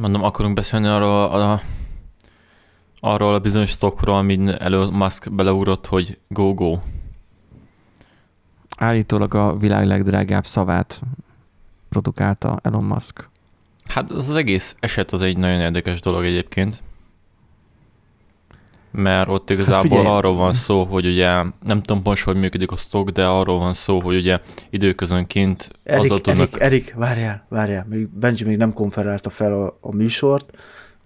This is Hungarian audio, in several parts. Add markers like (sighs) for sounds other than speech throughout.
mondom, akarunk beszélni arról a, arról a bizonyos stockról, amin Elon Musk beleugrott, hogy go-go. Állítólag a világ legdrágább szavát produkálta Elon Musk. Hát az, az egész eset az egy nagyon érdekes dolog egyébként. Mert ott igazából hát arról van szó, hogy ugye nem tudom most, hogy működik a stock, de arról van szó, hogy ugye időközönként Erik, azzal tudnak... Erik, Erik, várjál, várjál, még Benji még nem konferálta fel a, a műsort,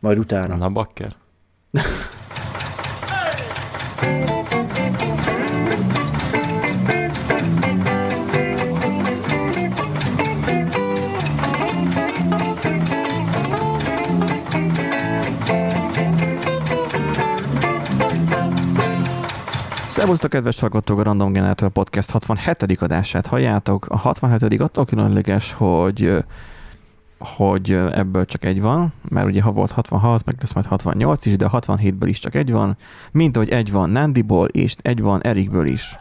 majd utána. Na, bakker. (laughs) Szervusztok, kedves hallgatók, a Random Generator Podcast 67. adását halljátok. A 67. attól különleges, hogy hogy ebből csak egy van, mert ugye ha volt 66, meg lesz majd 68 is, de a 67-ből is csak egy van, mint ahogy egy van Nandiból, és egy van Erikből is.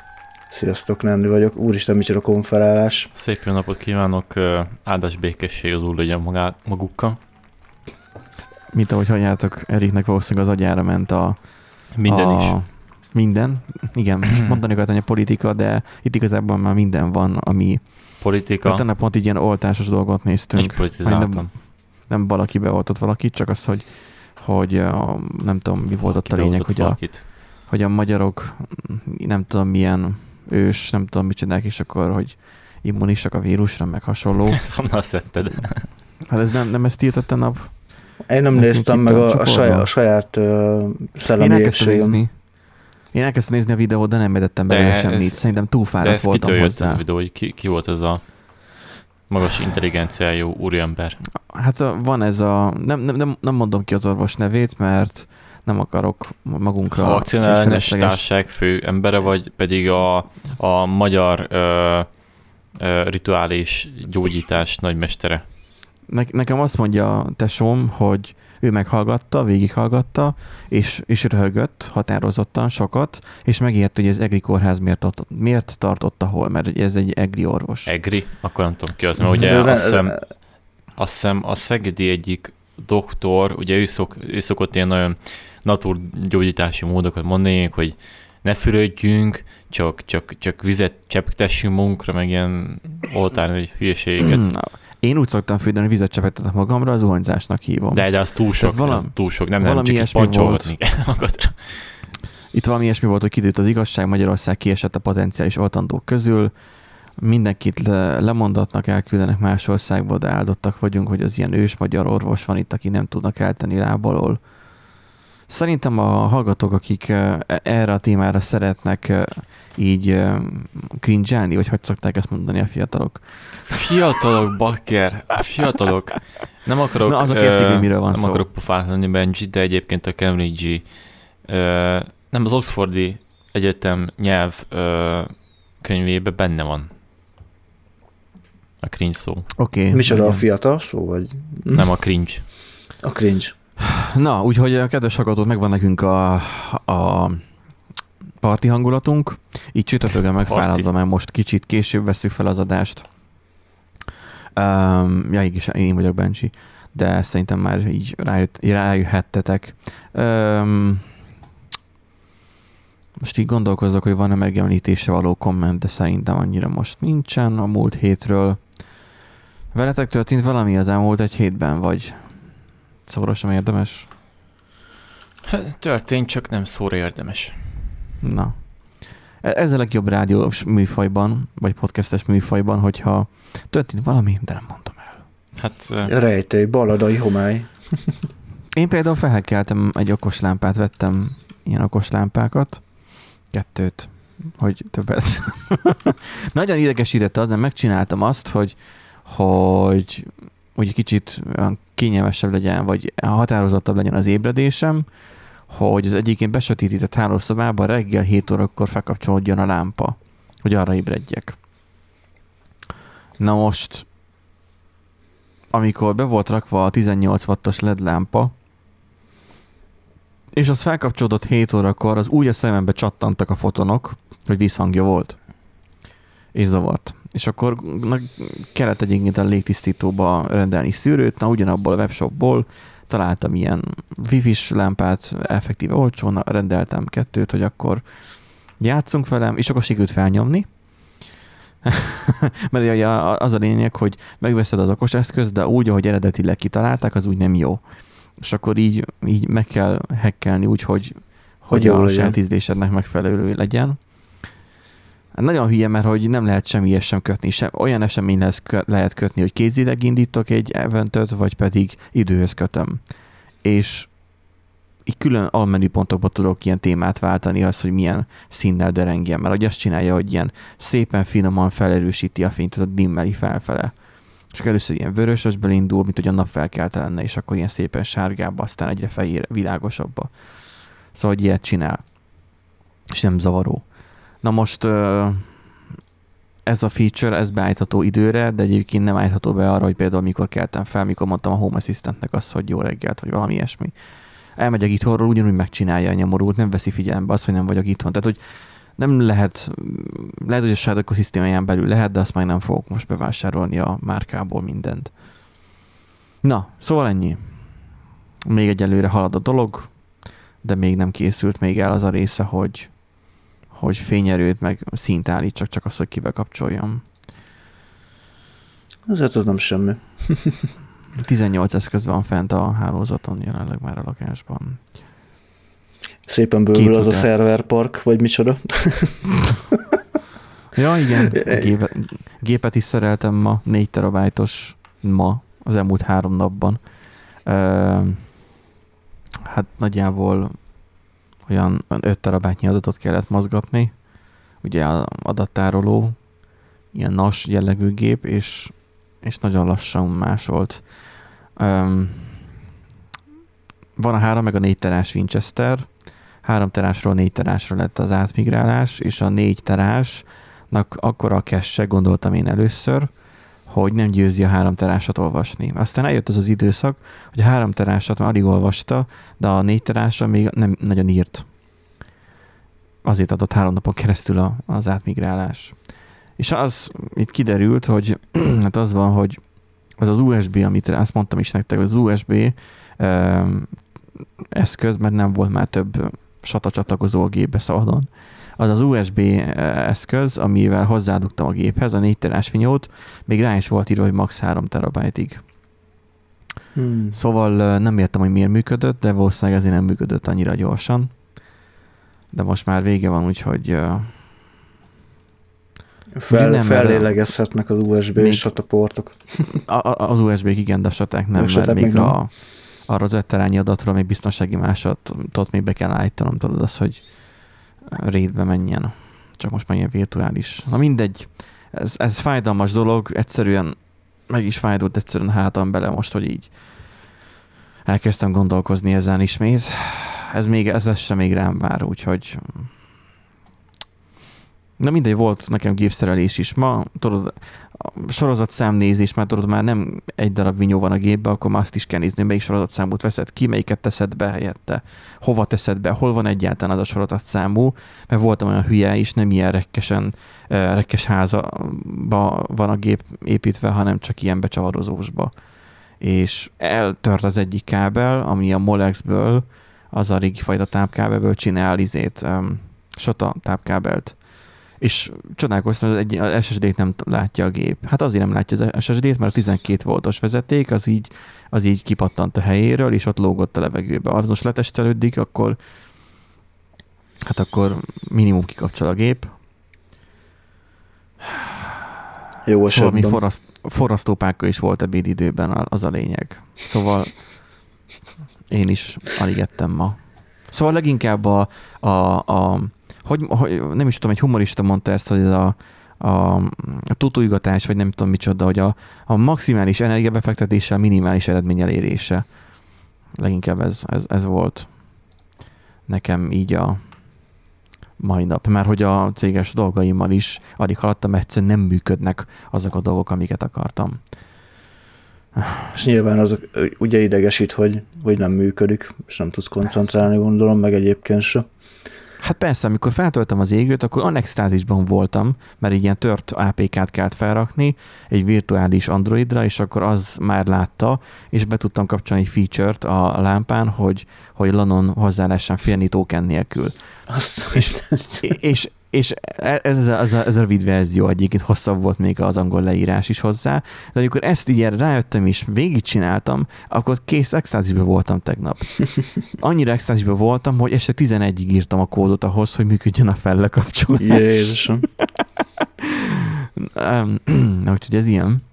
Sziasztok, Nandi vagyok. Úristen, micsoda konferálás. Szép jó napot kívánok, áldás békesség az úr legyen magá, magukkal. Mint ahogy halljátok, Eriknek valószínűleg az agyára ment a... Minden a, is minden. Igen, most mondani akartam, hogy a politika, de itt igazából már minden van, ami... Politika? Hát ennek pont így ilyen oltásos dolgot néztünk. Nincs politizáltam. Nem, nem valaki beoltott valakit, csak az, hogy, hogy a, nem tudom, mi volt ott a lényeg, hogy a, hogy a magyarok nem tudom milyen ős, nem tudom mit csinálják, és akkor, hogy immunisak a vírusra, meg hasonló. (laughs) Ezt honnan szedted? Hát ez nem, nem ezt írtott a nap? Én nem néztem meg a, a, saját, a saját uh, szellemi Én nézni. Én elkezdtem nézni a videót, de nem edettem belőle semmit. Szerintem túl fáradt voltam hozzá. ez a videó, hogy ki, ki volt ez a magas intelligenciájú úriember? Hát van ez a, nem, nem, nem, nem mondom ki az orvos nevét, mert nem akarok magunkra... A vakcinállenes társaság fő embere, vagy pedig a, a magyar ö, ö, rituális gyógyítás nagymestere? Ne, nekem azt mondja tesóm, hogy ő meghallgatta, végighallgatta, és, és röhögött határozottan sokat, és megérte, hogy ez EGRI kórház miért, miért tartotta hol, mert ez egy EGRI orvos. EGRI? Akkor nem tudom ki az, mert ugye azt hiszem, azt hiszem a Szegedi egyik doktor, ugye ő, szok, ő szokott ilyen nagyon naturgyógyítási módokat mondani, hogy ne fürödjünk, csak, csak, csak vizet cseptessünk munkra, meg ilyen oltárni hülyeségeket. Én úgy szoktam fűteni, vizet csepegtetek magamra, az zuhanyzásnak hívom. De, de az túl sok, valam, az túl sok, nem, nem csak pancsolgatni. Itt valami ilyesmi volt, hogy kidőtt az igazság, Magyarország kiesett a potenciális oltandók közül, mindenkit le, lemondatnak, elküldenek más országba, de áldottak vagyunk, hogy az ilyen ős magyar orvos van itt, aki nem tudnak eltenni lábalól. Szerintem a hallgatók, akik e, erre a témára szeretnek így cringe vagy hogy szokták ezt mondani a fiatalok? Fiatalok, bakker, fiatalok. Nem akarok, Na, azok értik, hogy miről van nem szó. akarok pofát lenni Benji, de egyébként a Cambridge nem az Oxfordi Egyetem nyelv könyvében benne van a cringe szó. Oké. Okay. Micsoda a fiatal szó, vagy? Nem a cringe. A cringe. Na, úgyhogy a kedves hallgatók, megvan nekünk a, a parti hangulatunk, így csütörtökön megfáradva, mert most kicsit később veszük fel az adást. Um, ja, is, én vagyok Bencsi, de szerintem már így rájött, rájöhettetek. Um, most így gondolkozok, hogy van-e megemlítése való komment, de szerintem annyira most nincsen a múlt hétről. Veletek történt valami az elmúlt egy hétben, vagy szóra sem érdemes? Hát, történt, csak nem szóra érdemes. Na. E, ez a legjobb rádiós műfajban, vagy podcastes műfajban, hogyha történt valami, de nem mondom el. Hát... Uh... Rejtély, baladai homály. (laughs) Én például felkeltem egy okos lámpát, vettem ilyen okos lámpákat, kettőt, hogy több ez. (laughs) Nagyon idegesítette az, nem megcsináltam azt, hogy, hogy hogy kicsit kényelmesebb legyen, vagy határozottabb legyen az ébredésem, hogy az egyébként besötétített hálószobában reggel 7 órakor felkapcsolódjon a lámpa, hogy arra ébredjek. Na most, amikor be volt rakva a 18 wattos LED lámpa, és az felkapcsolódott 7 órakor, az úgy a szemembe csattantak a fotonok, hogy visszhangja volt. És zavart. És akkor na, kellett egyébként a légtisztítóba rendelni szűrőt, na ugyanabból a webshopból találtam ilyen wifi-s lámpát, effektíve olcsón, rendeltem kettőt, hogy akkor játszunk velem, és akkor sikerült felnyomni, (laughs) mert az a lényeg, hogy megveszed az okos eszközt, de úgy, ahogy eredetileg kitalálták, az úgy nem jó. És akkor így, így meg kell hekkelni úgy, hogy, hogy, hogy a saját ízlésednek megfelelő legyen. Nagyon hülye, mert hogy nem lehet semmi sem kötni. Sem, olyan eseményhez kö, lehet kötni, hogy kézileg indítok egy eventöt, vagy pedig időhöz kötöm. És így külön almenüpontokba tudok ilyen témát váltani, az, hogy milyen színnel derengjen, mert hogy azt csinálja, hogy ilyen szépen finoman felerősíti a fényt, tudod, dimmeli felfele. És először ilyen vörösösből indul, mint hogy a nap felkelte lenne, és akkor ilyen szépen sárgába, aztán egyre fehér, világosabba. Szóval, hogy ilyet csinál. És nem zavaró. Na most ez a feature, ez beállítható időre, de egyébként nem állítható be arra, hogy például mikor keltem fel, mikor mondtam a Home Assistantnek azt, hogy jó reggelt, vagy valami ilyesmi elmegyek itthonról, ugyanúgy megcsinálja a nyomorult, nem veszi figyelembe azt, hogy nem vagyok itthon. Tehát, hogy nem lehet, lehet, hogy a Shadow ökoszisztémáján belül lehet, de azt meg nem fogok most bevásárolni a márkából mindent. Na, szóval ennyi. Még egyelőre halad a dolog, de még nem készült még el az a része, hogy, hogy fényerőt meg szint állítsak, csak az, hogy kibe kapcsoljam. Azért az nem semmi. (laughs) 18 eszköz van fent a hálózaton jelenleg már a lakásban. Szépen bővül az a szerverpark, vagy micsoda? (laughs) ja, igen. (laughs) Gépet, gépet is szereltem ma, 4 terabájtos ma, az elmúlt három napban. Uh, hát nagyjából olyan 5 terabájtnyi adatot kellett mozgatni. Ugye az adattároló, ilyen NAS jellegű gép, és, és nagyon lassan másolt. Um, van a 3 meg a 4 terás Winchester, 3 terásról 4 terásra lett az átmigrálás, és a 4 terásnak akkor a cache gondoltam én először, hogy nem győzi a három terásat olvasni. Aztán eljött az az időszak, hogy a három terásat már alig olvasta, de a négy még nem nagyon írt. Azért adott három napon keresztül az átmigrálás. És az itt kiderült, hogy (clears throat) hát az van, hogy az az USB, amit azt mondtam is nektek, az USB eszköz, mert nem volt már több SATA csatlakozó a gépbe szabadon. Az az USB eszköz, amivel hozzádugtam a géphez, a 4 terás vinyót, még rá is volt írva, hogy max 3 terabájtig. Hmm. Szóval nem értem, hogy miért működött, de valószínűleg ezért nem működött annyira gyorsan. De most már vége van, úgyhogy fel, nem, fellélegezhetnek az USB még, SATA portok. (laughs) A, az USB-k igen, de a SATA-k nem, mert még, még a, a rozetterányi adatról még biztonsági másodat még be kell állítanom, tudod az, hogy rétbe menjen. Csak most már ilyen virtuális. Na mindegy, ez, ez fájdalmas dolog, egyszerűen meg is fájdult egyszerűen hátam bele most, hogy így elkezdtem gondolkozni ezen ismét. Ez még, ez sem még rám vár, úgyhogy Na mindegy, volt nekem gépszerelés is. Ma, tudod, a sorozat számnézés, már tudod, már nem egy darab vinyó van a gépben, akkor már azt is kell nézni, melyik sorozatszámút veszed ki, melyiket teszed be helyette, hova teszed be, hol van egyáltalán az a sorozatszámú, mert voltam olyan hülye is, nem ilyen rekkesen, rekkes házaba van a gép építve, hanem csak ilyen becsavarozósba. És eltört az egyik kábel, ami a Molexből, az a régi fajta tápkábelből csinál izét, um, SOTA tápkábelt és csodálkoztam, hogy egy SSD-t nem látja a gép. Hát azért nem látja az SSD-t, mert a 12 voltos vezeték az így, az így kipattant a helyéről, és ott lógott a levegőbe. Az most letestelődik, akkor hát akkor minimum kikapcsol a gép. Jó szóval mi forraszt, forrasztópákkal is volt ebédidőben, az a lényeg. Szóval én is alig ettem ma. Szóval leginkább a, a, a hogy, hogy nem is tudom, egy humorista mondta ezt, hogy ez a, a, a tutújgatás, vagy nem tudom micsoda, hogy a, a maximális energiabefektetése a minimális eredmény elérése. Leginkább ez, ez, ez volt nekem így a mai nap. Már hogy a céges dolgaimmal is alig haladtam, egyszerűen nem működnek azok a dolgok, amiket akartam. És nyilván azok ugye idegesít, hogy, hogy nem működik, és nem tudsz koncentrálni, gondolom, meg egyébként se. Hát persze, amikor feltöltem az égőt, akkor anextázisban voltam, mert egy ilyen tört APK-t kellett felrakni egy virtuális Androidra, és akkor az már látta, és be tudtam kapcsolni egy feature-t a lámpán, hogy, hogy Lanon hozzá lehessen férni token nélkül. Azt és, és, és ez, ez, a, ez a rövid verzió egyébként hosszabb volt még az angol leírás is hozzá, de amikor ezt így erre rájöttem és végigcsináltam, akkor kész extázisben voltam tegnap. (laughs) Annyira extázisben voltam, hogy este 11-ig írtam a kódot ahhoz, hogy működjön a fellekapcsolás. Jézusom. (laughs) Na, (clears throat) úgyhogy ez ilyen.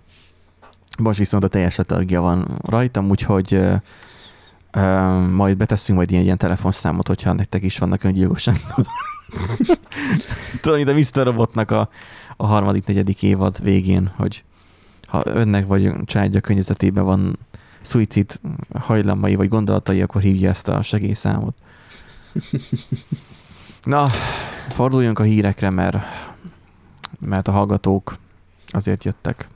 Most viszont a teljes letargia van rajtam, úgyhogy uh, uh, majd betesszünk majd ilyen, ilyen telefonszámot, hogyha nektek is vannak öngyilkosságok. Tudod, mint a Mr. Robotnak a, a harmadik, negyedik évad végén, hogy ha önnek vagy családja környezetében van szuicid hajlamai vagy gondolatai, akkor hívja ezt a segélyszámot. Na, forduljunk a hírekre, mert, mert a hallgatók azért jöttek.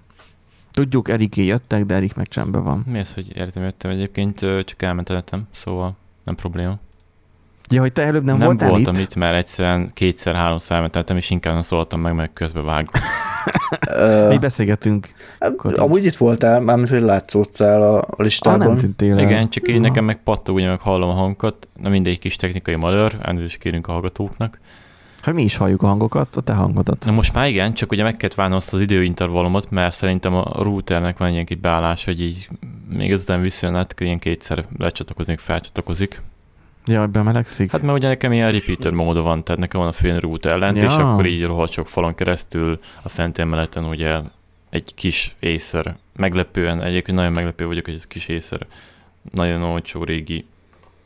Tudjuk, Eriké jöttek, de Erik meg csendben van. Mi az, hogy értem, jöttem egyébként, csak elmentetem, szóval nem probléma. Ja, hogy te előbb nem, nem voltál voltam itt? itt, mert egyszerűen kétszer-háromszor elmentem, és inkább nem szóltam meg, mert közbe vágom. (laughs) Így beszélgettünk. Uh, amúgy itt voltál, mármint, hogy látszódszál a, a listában. Ah, nem tűntél Igen, csak így nekem meg pattog, ugye meg hallom a hangokat. Na mindegy kis technikai malőr, elnézést kérünk a hallgatóknak. Hát mi is halljuk a hangokat, a te hangodat. Na most már igen, csak ugye meg kellett várnom azt az időintervallumot, mert szerintem a routernek van egy ilyen beállás, hogy így még azután visszajön át, ilyen kétszer lecsatlakozik, felcsatlakozik. Ja, bemelegszik? Hát mert ugye nekem ilyen repeater móda van, tehát nekem van a főn root ellent, ja. és akkor így rohadt sok falon keresztül a fenti emeleten ugye egy kis észer. Meglepően, egyébként nagyon meglepő vagyok, hogy ez kis észer. Nagyon olcsó régi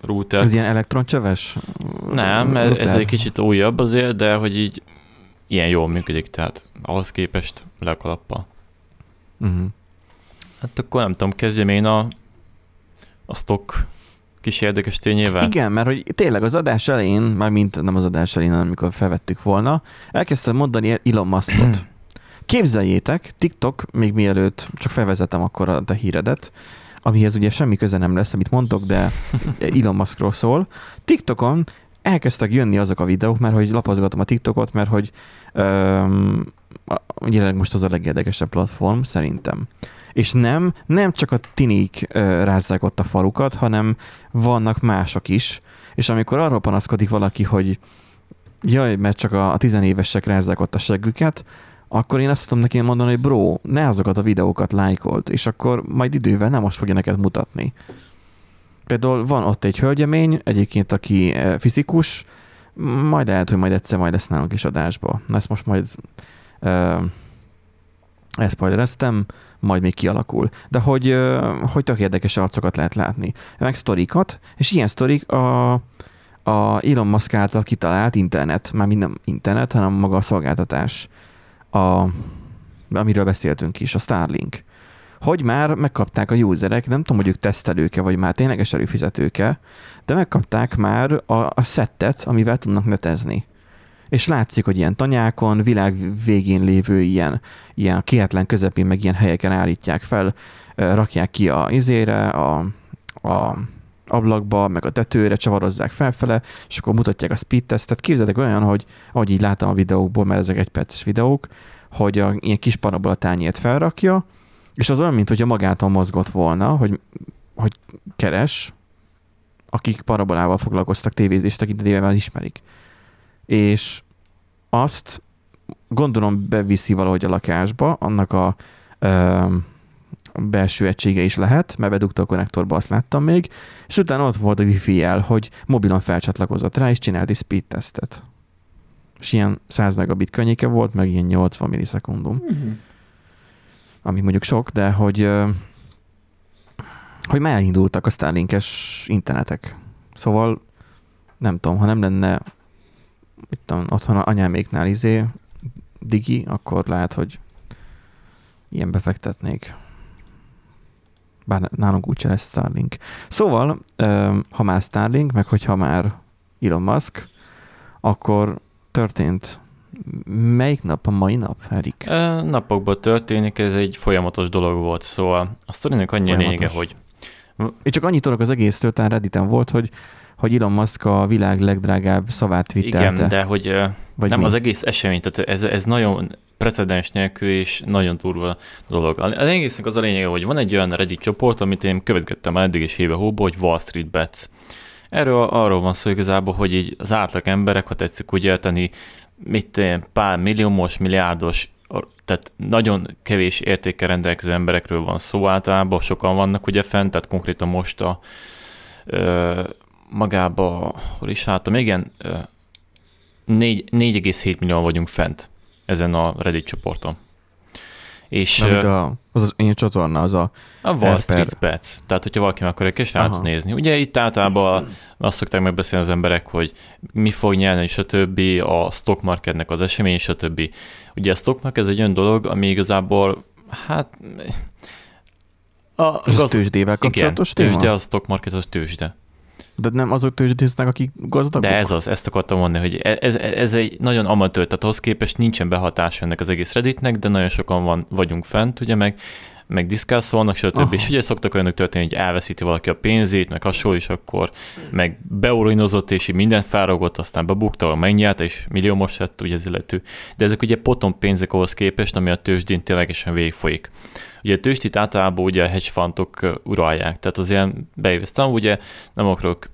router. Ez ilyen elektroncsöves? Nem, ez, ez egy kicsit újabb azért, de hogy így ilyen jól működik, tehát ahhoz képest le a kalappal. Uh-huh. Hát akkor nem tudom, kezdjem én a, a stock kis érdekes tényével. Igen, mert hogy tényleg az adás elején, már mint nem az adás elején, hanem amikor felvettük volna, elkezdtem mondani Elon Muskot. Képzeljétek, TikTok, még mielőtt csak felvezetem akkor a te híredet, amihez ugye semmi köze nem lesz, amit mondtok, de (laughs) Elon Muskról szól. TikTokon elkezdtek jönni azok a videók, mert hogy lapozgatom a TikTokot, mert hogy um, jelenleg most az a legérdekesebb platform, szerintem. És nem, nem csak a tinik uh, rázzák ott a falukat, hanem vannak mások is. És amikor arról panaszkodik valaki, hogy jaj, mert csak a, a tizenévesek rázzák ott a seggüket, akkor én azt tudom neki mondani, hogy bro, ne azokat a videókat lájkolt, és akkor majd idővel nem most fogja neked mutatni. Például van ott egy hölgyemény, egyébként aki fizikus, majd lehet, hogy majd egyszer majd lesz nálunk is adásba. Ezt most majd uh, spoilereztem, majd még kialakul. De hogy, hogy tök érdekes arcokat lehet látni. Meg sztorikat, és ilyen sztorik a, a Elon Musk által kitalált internet, már minden internet, hanem maga a szolgáltatás, a, amiről beszéltünk is, a Starlink. Hogy már megkapták a userek, nem tudom, hogy ők tesztelőke, vagy már tényleges előfizetőke, de megkapták már a, a szettet, amivel tudnak netezni és látszik, hogy ilyen tanyákon, világ végén lévő ilyen, ilyen kihetlen közepén, meg ilyen helyeken állítják fel, rakják ki a izére, a, a ablakba, meg a tetőre, csavarozzák felfele, és akkor mutatják a speed testet. Képzeljétek olyan, hogy ahogy így látom a videókból, mert ezek egyperces videók, hogy a ilyen kis parabola tányért felrakja, és az olyan, mint hogyha magától mozgott volna, hogy, hogy keres, akik parabolával foglalkoztak tévézés tekintetében, már ismerik és azt gondolom beviszi valahogy a lakásba, annak a ö, belső egysége is lehet, mert bedugta a konnektorba, azt láttam még, és utána ott volt a wifi jel, hogy mobilon felcsatlakozott rá, és csinált egy speed testet. És ilyen 100 megabit könnyéke volt, meg ilyen 80 millisekundum. Mm-hmm. Ami mondjuk sok, de hogy hogy már elindultak a Starlinkes internetek. Szóval nem tudom, ha nem lenne mit tudom, otthon anyáméknál izé, digi, akkor lehet, hogy ilyen befektetnék. Bár nálunk úgyse lesz Starlink. Szóval, ha már Starlink, meg hogyha már Elon Musk, akkor történt Melyik nap a mai nap, Erik? Napokban történik, ez egy folyamatos dolog volt, szóval a sztorinak annyi lényege, hogy... Én csak annyit tudok az egészről, talán Redditen volt, hogy hogy Elon Musk a világ legdrágább szavát twittelte. Igen, de hogy Vagy nem mi? az egész esemény, tehát ez, ez nagyon precedens nélkül és nagyon durva dolog. Az egésznek az a lényege, hogy van egy olyan Reddit csoport, amit én követgettem már eddig is éve hóba, hogy Wall Street Bets. Erről arról van szó igazából, hogy így az átlag emberek, ha tetszik úgy érteni, mit pár milliómos, milliárdos, tehát nagyon kevés értékkel rendelkező emberekről van szó általában, sokan vannak ugye fent, tehát konkrétan most a ö, magába, hol is álltam, igen, 4,7 millió vagyunk fent ezen a Reddit csoporton. És, a, az az én csatorna, az a... A Wall Street Bets. Tehát, hogyha valaki meg akarja és rá tud nézni. Ugye itt általában azt szokták megbeszélni az emberek, hogy mi fog nyerni, és a többi, a stock marketnek az esemény, és a többi. Ugye a stock market ez egy olyan dolog, ami igazából, hát... A, az gaz... tőzsdével kapcsolatos igen, tőzsde, a stock market az tőzsde. De nem azok tőzsdésznek, akik gazdagok? De ez az, ezt akartam mondani, hogy e- ez, ez egy nagyon amatőr, tehát ahhoz képest nincsen behatása ennek az egész Redditnek, de nagyon sokan van, vagyunk fent, ugye meg, meg diszkászolnak, stb. Aha. És ugye szoktak olyanok történni, hogy elveszíti valaki a pénzét, meg hasonló, és akkor meg beurinozott, és így mindent felrogott, aztán bebukta, megnyert, és millió most lett ugye az illető. De ezek ugye potom pénzek ahhoz képest, ami a tőzsdén ténylegesen végigfolyik. Ugye a tőzsdét általában ugye a hedge fundok uralják, tehát azért bejöttem, ugye nem akarok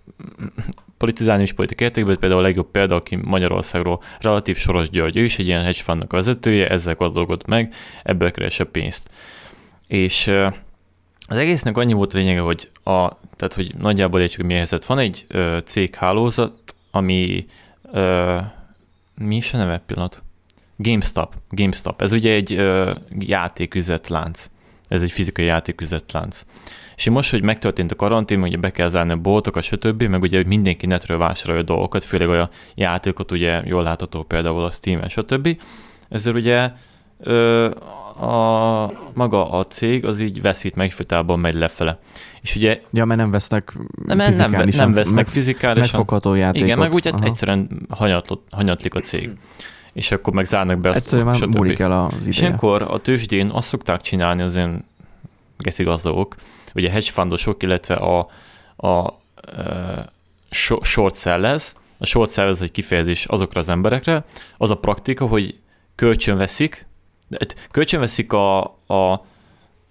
politizálni is politik értékben, például a legjobb példa, aki Magyarországról relatív Soros György, ő is egy ilyen hedge fundnak vezetője, ezzel gazdagott meg, ebből keresse pénzt. És az egésznek annyi volt a lényege, hogy, a, tehát, hogy nagyjából értsük, hogy mi helyzet. Van egy ö, céghálózat, ami ö, mi is a neve pillanat? GameStop. GameStop. Ez ugye egy ö, játéküzetlánc. Ez egy fizikai játéküzetlánc. És most, hogy megtörtént a karantén, ugye be kell zárni a boltokat, stb., meg ugye hogy mindenki netről vásárolja dolgokat, főleg olyan játékot, ugye jól látható például a Steam-en, stb. Ezzel ugye ö, a, maga a cég az így veszít meg, főtában megy lefele. És ugye... Ja, mert nem vesznek nem. Nem, nem vesznek meg, fizikálisan. Megfogható játékot. Igen, meg úgy hát egyszerűen hanyatlott, hanyatlik a cég. És akkor meg zárnak be. Egyszerűen már múlik el az ideje. És ilyenkor a tőzsdén azt szokták csinálni az én geszi gazdagok, ugye hedge fundosok, illetve a, a, a short sellers, a short sellers egy kifejezés azokra az emberekre, az a praktika, hogy kölcsön veszik, Hát kölcsönveszik a, a,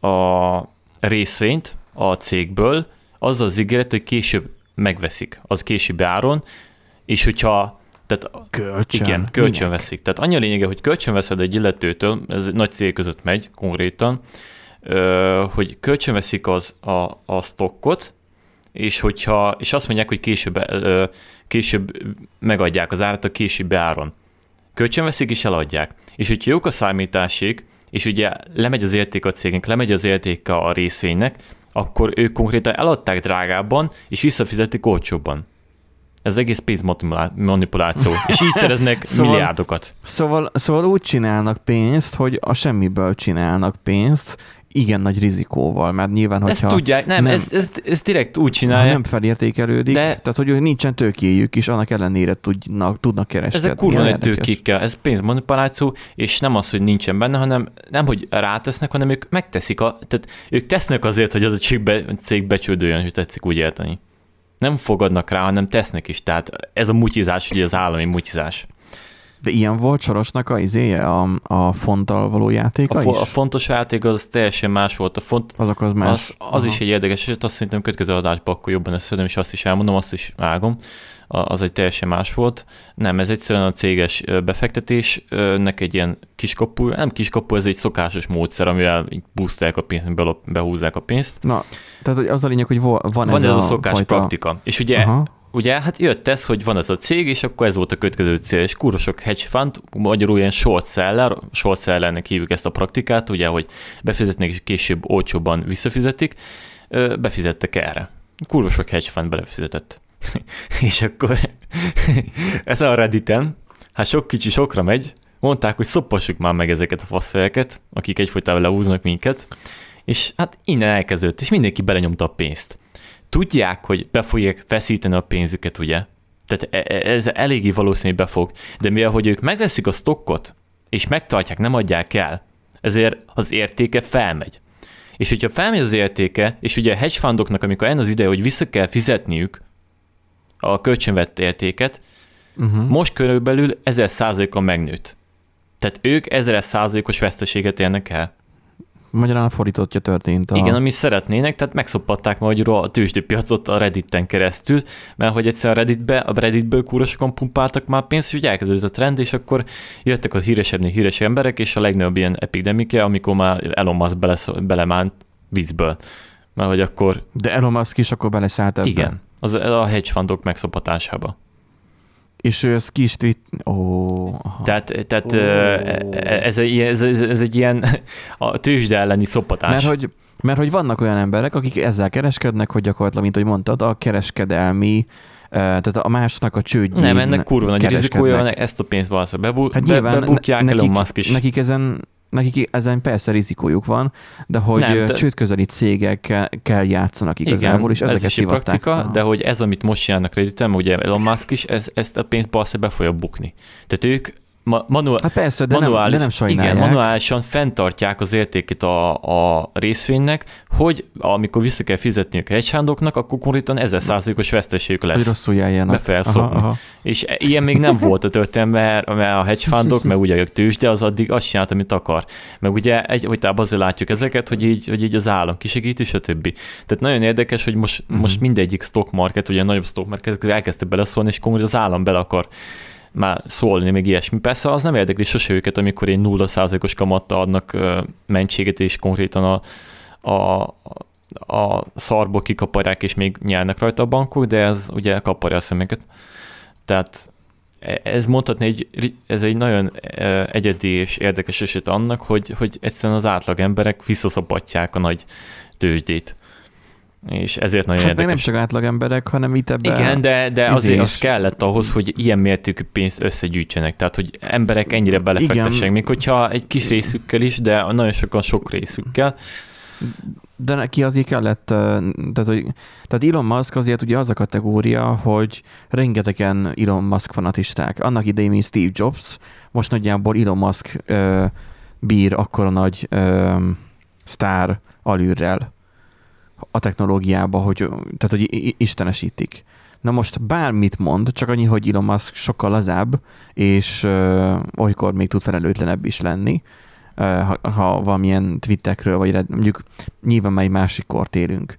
a részvényt a cégből, az az ígéret, hogy később megveszik, az később áron, és hogyha tehát, kölcsön. Igen, kölcsön veszik. Tehát annyi a lényege, hogy kölcsön veszed egy illetőtől, ez nagy cég között megy konkrétan, hogy kölcsön veszik az a, a stockot, és hogyha, és azt mondják, hogy később, később megadják az árat a későbbi áron. Kölcsön veszik és eladják. És hogyha jók a számításig, és ugye lemegy az érték a cégnek, lemegy az érték a részvénynek, akkor ők konkrétan eladták drágábban, és visszafizetik olcsóbban. Ez egész pénzmanipuláció, és így szereznek (laughs) szóval, milliárdokat. Szóval, szóval úgy csinálnak pénzt, hogy a semmiből csinálnak pénzt, igen nagy rizikóval, mert nyilván, hogyha... Ezt tudják, nem, nem ezt, ezt, ezt direkt úgy csinálják. Nem felértékelődik, de, tehát hogy nincsen tőkéjük is, annak ellenére tudnak, tudnak kereskedni. Ezek kurva nagy tőkékkel, ez pénzmanipuláció, és nem az, hogy nincsen benne, hanem nem, hogy rátesznek, hanem ők megteszik, a, tehát ők tesznek azért, hogy az a cég, be, cég becsődöljön, hogy tetszik úgy érteni. Nem fogadnak rá, hanem tesznek is, tehát ez a mutyizás, ugye az állami mutyizás. De ilyen volt Sorosnak a izéje, a, a fonttal való játéka a, fo- is? a fontos játék az teljesen más volt. A font, Azok az más. Az, az is egy érdekes eset, azt szerintem következő adásban akkor jobban összedem, és azt is elmondom, azt is vágom. Az egy teljesen más volt. Nem, ez egyszerűen a céges befektetésnek egy ilyen kiskapu, nem kiskapu, ez egy szokásos módszer, amivel boostolják a pénzt, behúzzák a pénzt. Na, tehát az a lényeg, hogy van, van ez, ez a, a szokás fajta... praktika. És ugye Aha ugye hát jött ez, hogy van ez a cég, és akkor ez volt a következő cél, és kurva sok hedge fund, magyarul ilyen short seller, short sellernek hívjuk ezt a praktikát, ugye, hogy befizetnek és később olcsóban visszafizetik, befizettek erre. Kurva sok hedge fund belefizetett. (laughs) és akkor (laughs) ez a Redditen, hát sok kicsi sokra megy, mondták, hogy szoppassuk már meg ezeket a faszfejeket, akik egyfolytában lehúznak minket, és hát innen elkezdődött, és mindenki belenyomta a pénzt tudják, hogy be fogják veszíteni a pénzüket, ugye? Tehát e, e, ez eléggé valószínű, hogy befog. De mivel, hogy ők megveszik a stokkot, és megtartják, nem adják el, ezért az értéke felmegy. És hogyha felmegy az értéke, és ugye a hedge fundoknak, amikor eljön az ideje, hogy vissza kell fizetniük, a kölcsönvett értéket, uh-huh. most körülbelül 1000 százaléka megnőtt. Tehát ők 1000 százalékos veszteséget élnek el. Magyarán fordítottja történt. A... Igen, amit szeretnének, tehát megszopatták magyarul a tőzsdépiacot a Redditen keresztül, mert hogy egyszer a Redditbe, a Redditből kúrosokon pumpáltak már pénzt, és úgy elkezdődött a trend, és akkor jöttek a híresebbnél híres emberek, és a legnagyobb ilyen epidemike, amikor már Elon Musk bele, belemánt vízből. Mert hogy akkor... De Elon Musk is akkor beleszállt ebbe. Igen, az a hedge fundok megszopatásába. És ő ezt ki is tweet... Ó, Tehát, tehát oh. ez, egy, ez, ez, ez egy ilyen (laughs) a tőzsde elleni szopatás. Mert hogy, mert hogy vannak olyan emberek, akik ezzel kereskednek, hogy gyakorlatilag, mint hogy mondtad, a kereskedelmi tehát a másnak a csődjén Nem, ennek kurva nagy rizikója, ezt a pénzt valószínűleg bebu- hát nyilván bebukják, nekik, Elon Musk is. Nekik ezen nekik ezen persze rizikójuk van, de hogy nem, de... csődközeli cégekkel játszanak igazából, Igen, és ezeket ez is praktika, de hogy ez, amit most csinálnak Redditem, ugye Elon Musk is, ez, ezt a pénzt valószínűleg be fogja bukni. Tehát ők ma, manuál, hát persze, de, manuális, nem, de nem sajnálják. Igen, manuálisan fenntartják az értékét a, a részvénynek, hogy amikor vissza kell fizetniük hedgehandoknak, akkor konkrétan ezer százalékos veszteségük lesz. Hogy rosszul járjanak. Be aha, aha. És ilyen még nem volt a történet, mert, a hedgefundok, meg ugye a tőzs, de az addig azt csinált, amit akar. Meg ugye egy, hogy azért látjuk ezeket, hogy így, hogy így az állam kisegít, és a többi. Tehát nagyon érdekes, hogy most, uh-huh. most mindegyik stock market, ugye a nagyobb stock market elkezdte beleszólni, és konkrétan az állam bele akar már szólni, még ilyesmi. Persze az nem érdekli sose őket, amikor egy 0%-os kamatta adnak mentséget, és konkrétan a, a, a szarból kikaparják, és még nyernek rajta a bankok, de ez ugye kaparja a szemeket. Tehát e, ez mondhatni, egy, ez egy nagyon egyedi és érdekes eset annak, hogy, hogy egyszerűen az átlag emberek visszaszapatják a nagy tőzsdét és ezért nagyon hát érdekes. nem csak átlag emberek, hanem itt ebben Igen, de, de azért az kellett ahhoz, hogy ilyen mértékű pénzt összegyűjtnek, tehát hogy emberek ennyire belefektessenek, még hogyha egy kis részükkel is, de nagyon sokan sok részükkel. De neki azért kellett, tehát, hogy, tehát Elon Musk azért ugye az a kategória, hogy rengetegen Elon Musk fanatisták. Annak idején, mint Steve Jobs, most nagyjából Elon Musk ö, bír akkora nagy ö, sztár alűrrel a technológiába, hogy, tehát, hogy istenesítik. Na most bármit mond, csak annyi, hogy Elon Musk sokkal lazább, és uh, olykor még tud felelőtlenebb is lenni, uh, ha, ha valamilyen twittekről, vagy mondjuk nyilván már egy másik kort élünk.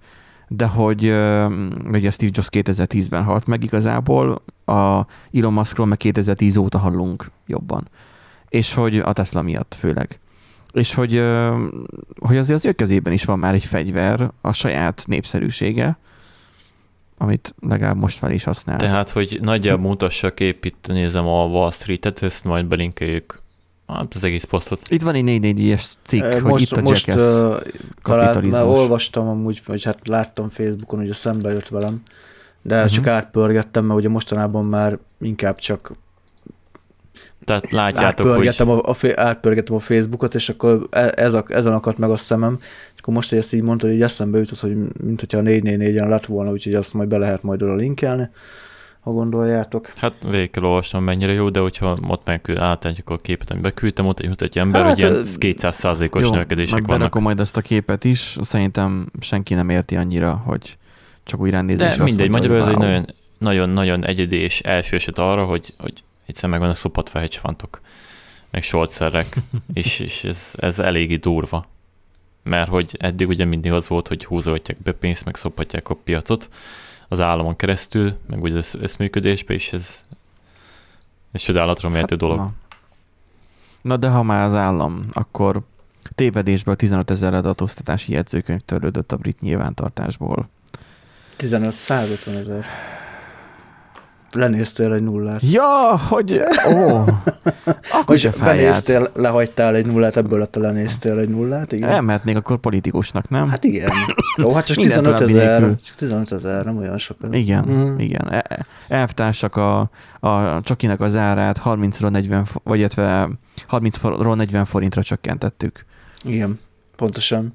De hogy uh, ugye Steve Jobs 2010-ben halt meg igazából, a Elon Muskról meg 2010 óta hallunk jobban. És hogy a Tesla miatt főleg és hogy, hogy azért az ő kezében is van már egy fegyver, a saját népszerűsége, amit legalább most fel is használ. Tehát, hogy nagyjából mutassa a kép, itt nézem a Wall Street-et, ezt majd belinkeljük hát az egész posztot. Itt van egy 4 es cikk, most, hogy itt a most, uh, kapitalizmus. Talán, olvastam amúgy, vagy hát láttam Facebookon, hogy szembe jött velem, de uh-huh. csak átpörgettem, mert ugye mostanában már inkább csak tehát látjátok, átpörgetem hogy... A, a, átpörgetem a Facebookot, és akkor e- ez a, ezen akadt meg a szemem, és akkor most, hogy ezt így mondtad, hogy eszembe jutott, hogy mint hogyha a 444-en lett volna, úgyhogy azt majd be lehet majd oda linkelni, ha gondoljátok. Hát végig kell olvasnom, mennyire jó, de hogyha ott meg átadjuk a képet, amit beküldtem, ott egy, egy ember, hát, hogy ilyen 200 os növekedések vannak. Akkor majd ezt a képet is, szerintem senki nem érti annyira, hogy csak úgy rendezés. De mindegy, magyarul ez egy nagyon, nagyon, nagyon egyedi és első eset arra, hogy, hogy Egyszerűen megvan a szopatva hedgefantok, meg shortszerek, (laughs) és, és ez, ez eléggé durva. Mert hogy eddig ugye mindig az volt, hogy húzolhatják be pénzt, meg szopatják a piacot az államon keresztül, meg ugye az összműködésbe, és ez, ez csodálatra mértő hát, dolog. Na. na de ha már az állam, akkor tévedésből 15 ezer adóztatási jegyzőkönyv törlődött a brit nyilvántartásból. 15 150 ezer. Lenéztél egy nullát. Ja, hogy... Ó, akkor se benéztél, lehagytál egy nullát, ebből lett a lenéztél egy nullát, igen. Elmehetnék akkor politikusnak, nem? Hát igen. (coughs) Jó, hát csak 15 ezer. Csak 15 ezer, nem olyan sok. Igen, mm. igen. E- elvtársak a, a csokinak az árát 30-ról 40, vagy 30-ról 40 forintra csökkentettük. Igen, pontosan.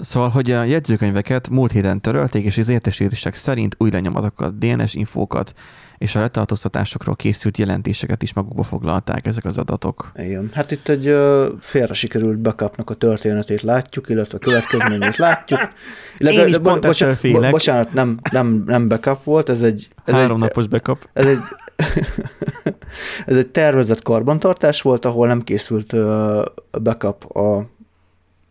Szóval, hogy a jegyzőkönyveket múlt héten törölték, és az értesítések szerint új lenyomatokat, DNS infókat és a letartóztatásokról készült jelentéseket is magukba foglalták ezek az adatok. Igen. Hát itt egy félre sikerült backupnak a történetét látjuk, illetve a következményét látjuk. Illetve, (laughs) Én is pont bocsánat, félek. bocsánat, nem, nem, nem backup volt, ez egy... Ez Három egy, backup. Ez egy, (laughs) ez egy tervezett karbantartás volt, ahol nem készült backup a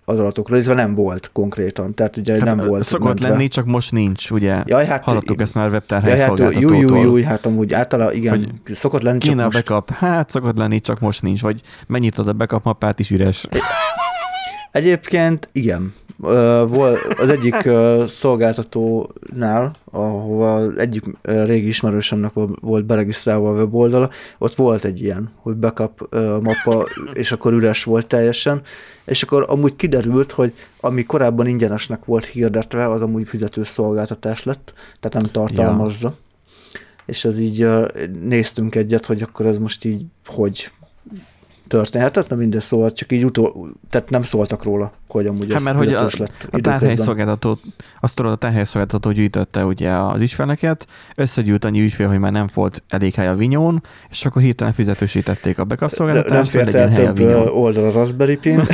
az adatokról, illetve nem volt konkrétan, tehát ugye hát nem volt. Szokott mentve. lenni, csak most nincs, ugye? Jaj, hát, Hallottuk ezt már webtárhely hát, Júj, júj, júj, hát amúgy általában igen, hogy szokott lenni, csak most... a backup? Hát szokott lenni, csak most nincs, vagy mennyit ad a backup mappát is üres. Egyébként igen, az egyik szolgáltatónál, az egyik régi ismerősömnek volt beregisztrálva a weboldala, ott volt egy ilyen, hogy backup mappa, és akkor üres volt teljesen, és akkor amúgy kiderült, hogy ami korábban ingyenesnek volt hirdetve, az amúgy fizető szolgáltatás lett, tehát nem tartalmazza. Ja. És az így néztünk egyet, hogy akkor ez most így hogy történhetett, mert minden szóval csak így utol, tehát nem szóltak róla, hogy amúgy hát, mert hogy a, lett a tárhelyszolgáltató, azt tudod, a tárhelyszolgáltató gyűjtötte ugye az ügyfeleket, összegyűjt annyi ügyfél, hogy már nem volt elég hely a vinyón, és akkor hirtelen fizetősítették a backup szolgáltatást, nem fért el több oldal a Raspberry Pi. (laughs)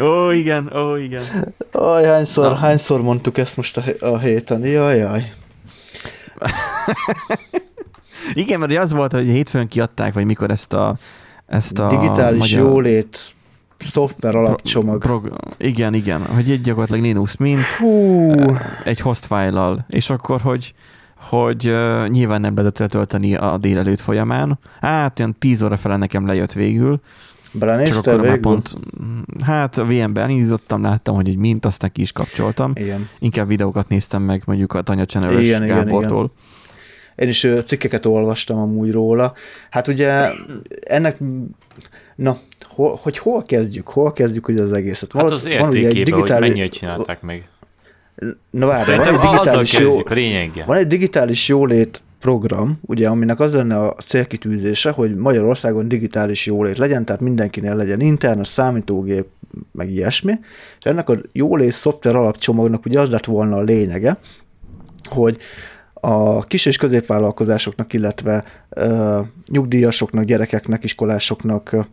Ó, igen, ó, igen. Aj, hányszor, hányszor mondtuk ezt most a, a héten? Jaj, jaj. (laughs) Igen, mert az volt, hogy hétfőn kiadták, vagy mikor ezt a, ezt a digitális magyar... jólét szoftver alapcsomag. Pro, pro, igen, igen, hogy egy gyakorlatilag Linux mint Hú. egy host file és akkor, hogy hogy uh, nyilván nem lehetett letölteni a délelőtt folyamán. Hát olyan 10 óra fele nekem lejött végül. Belenéztél végül? Pont, hát a VM-ben elindítottam, láttam, hogy egy mint, aztán ki is kapcsoltam. Igen. Inkább videókat néztem meg mondjuk a Tanya Channel-es Gábortól. Igen, igen. Én is cikkeket olvastam amúgy róla. Hát ugye ennek, na, hol, hogy hol kezdjük? Hol kezdjük ugye az egészet? Van, hát az ugye egy digitális... hogy mennyit csinálták meg. Na várj, van egy digitális jó... Van egy digitális jólét program, ugye, aminek az lenne a célkitűzése, hogy Magyarországon digitális jólét legyen, tehát mindenkinél legyen internet, számítógép, meg ilyesmi, és ennek a jólét szoftver alapcsomagnak ugye az lett volna a lényege, hogy a kis és középvállalkozásoknak, illetve uh, nyugdíjasoknak, gyerekeknek, iskolásoknak, uh,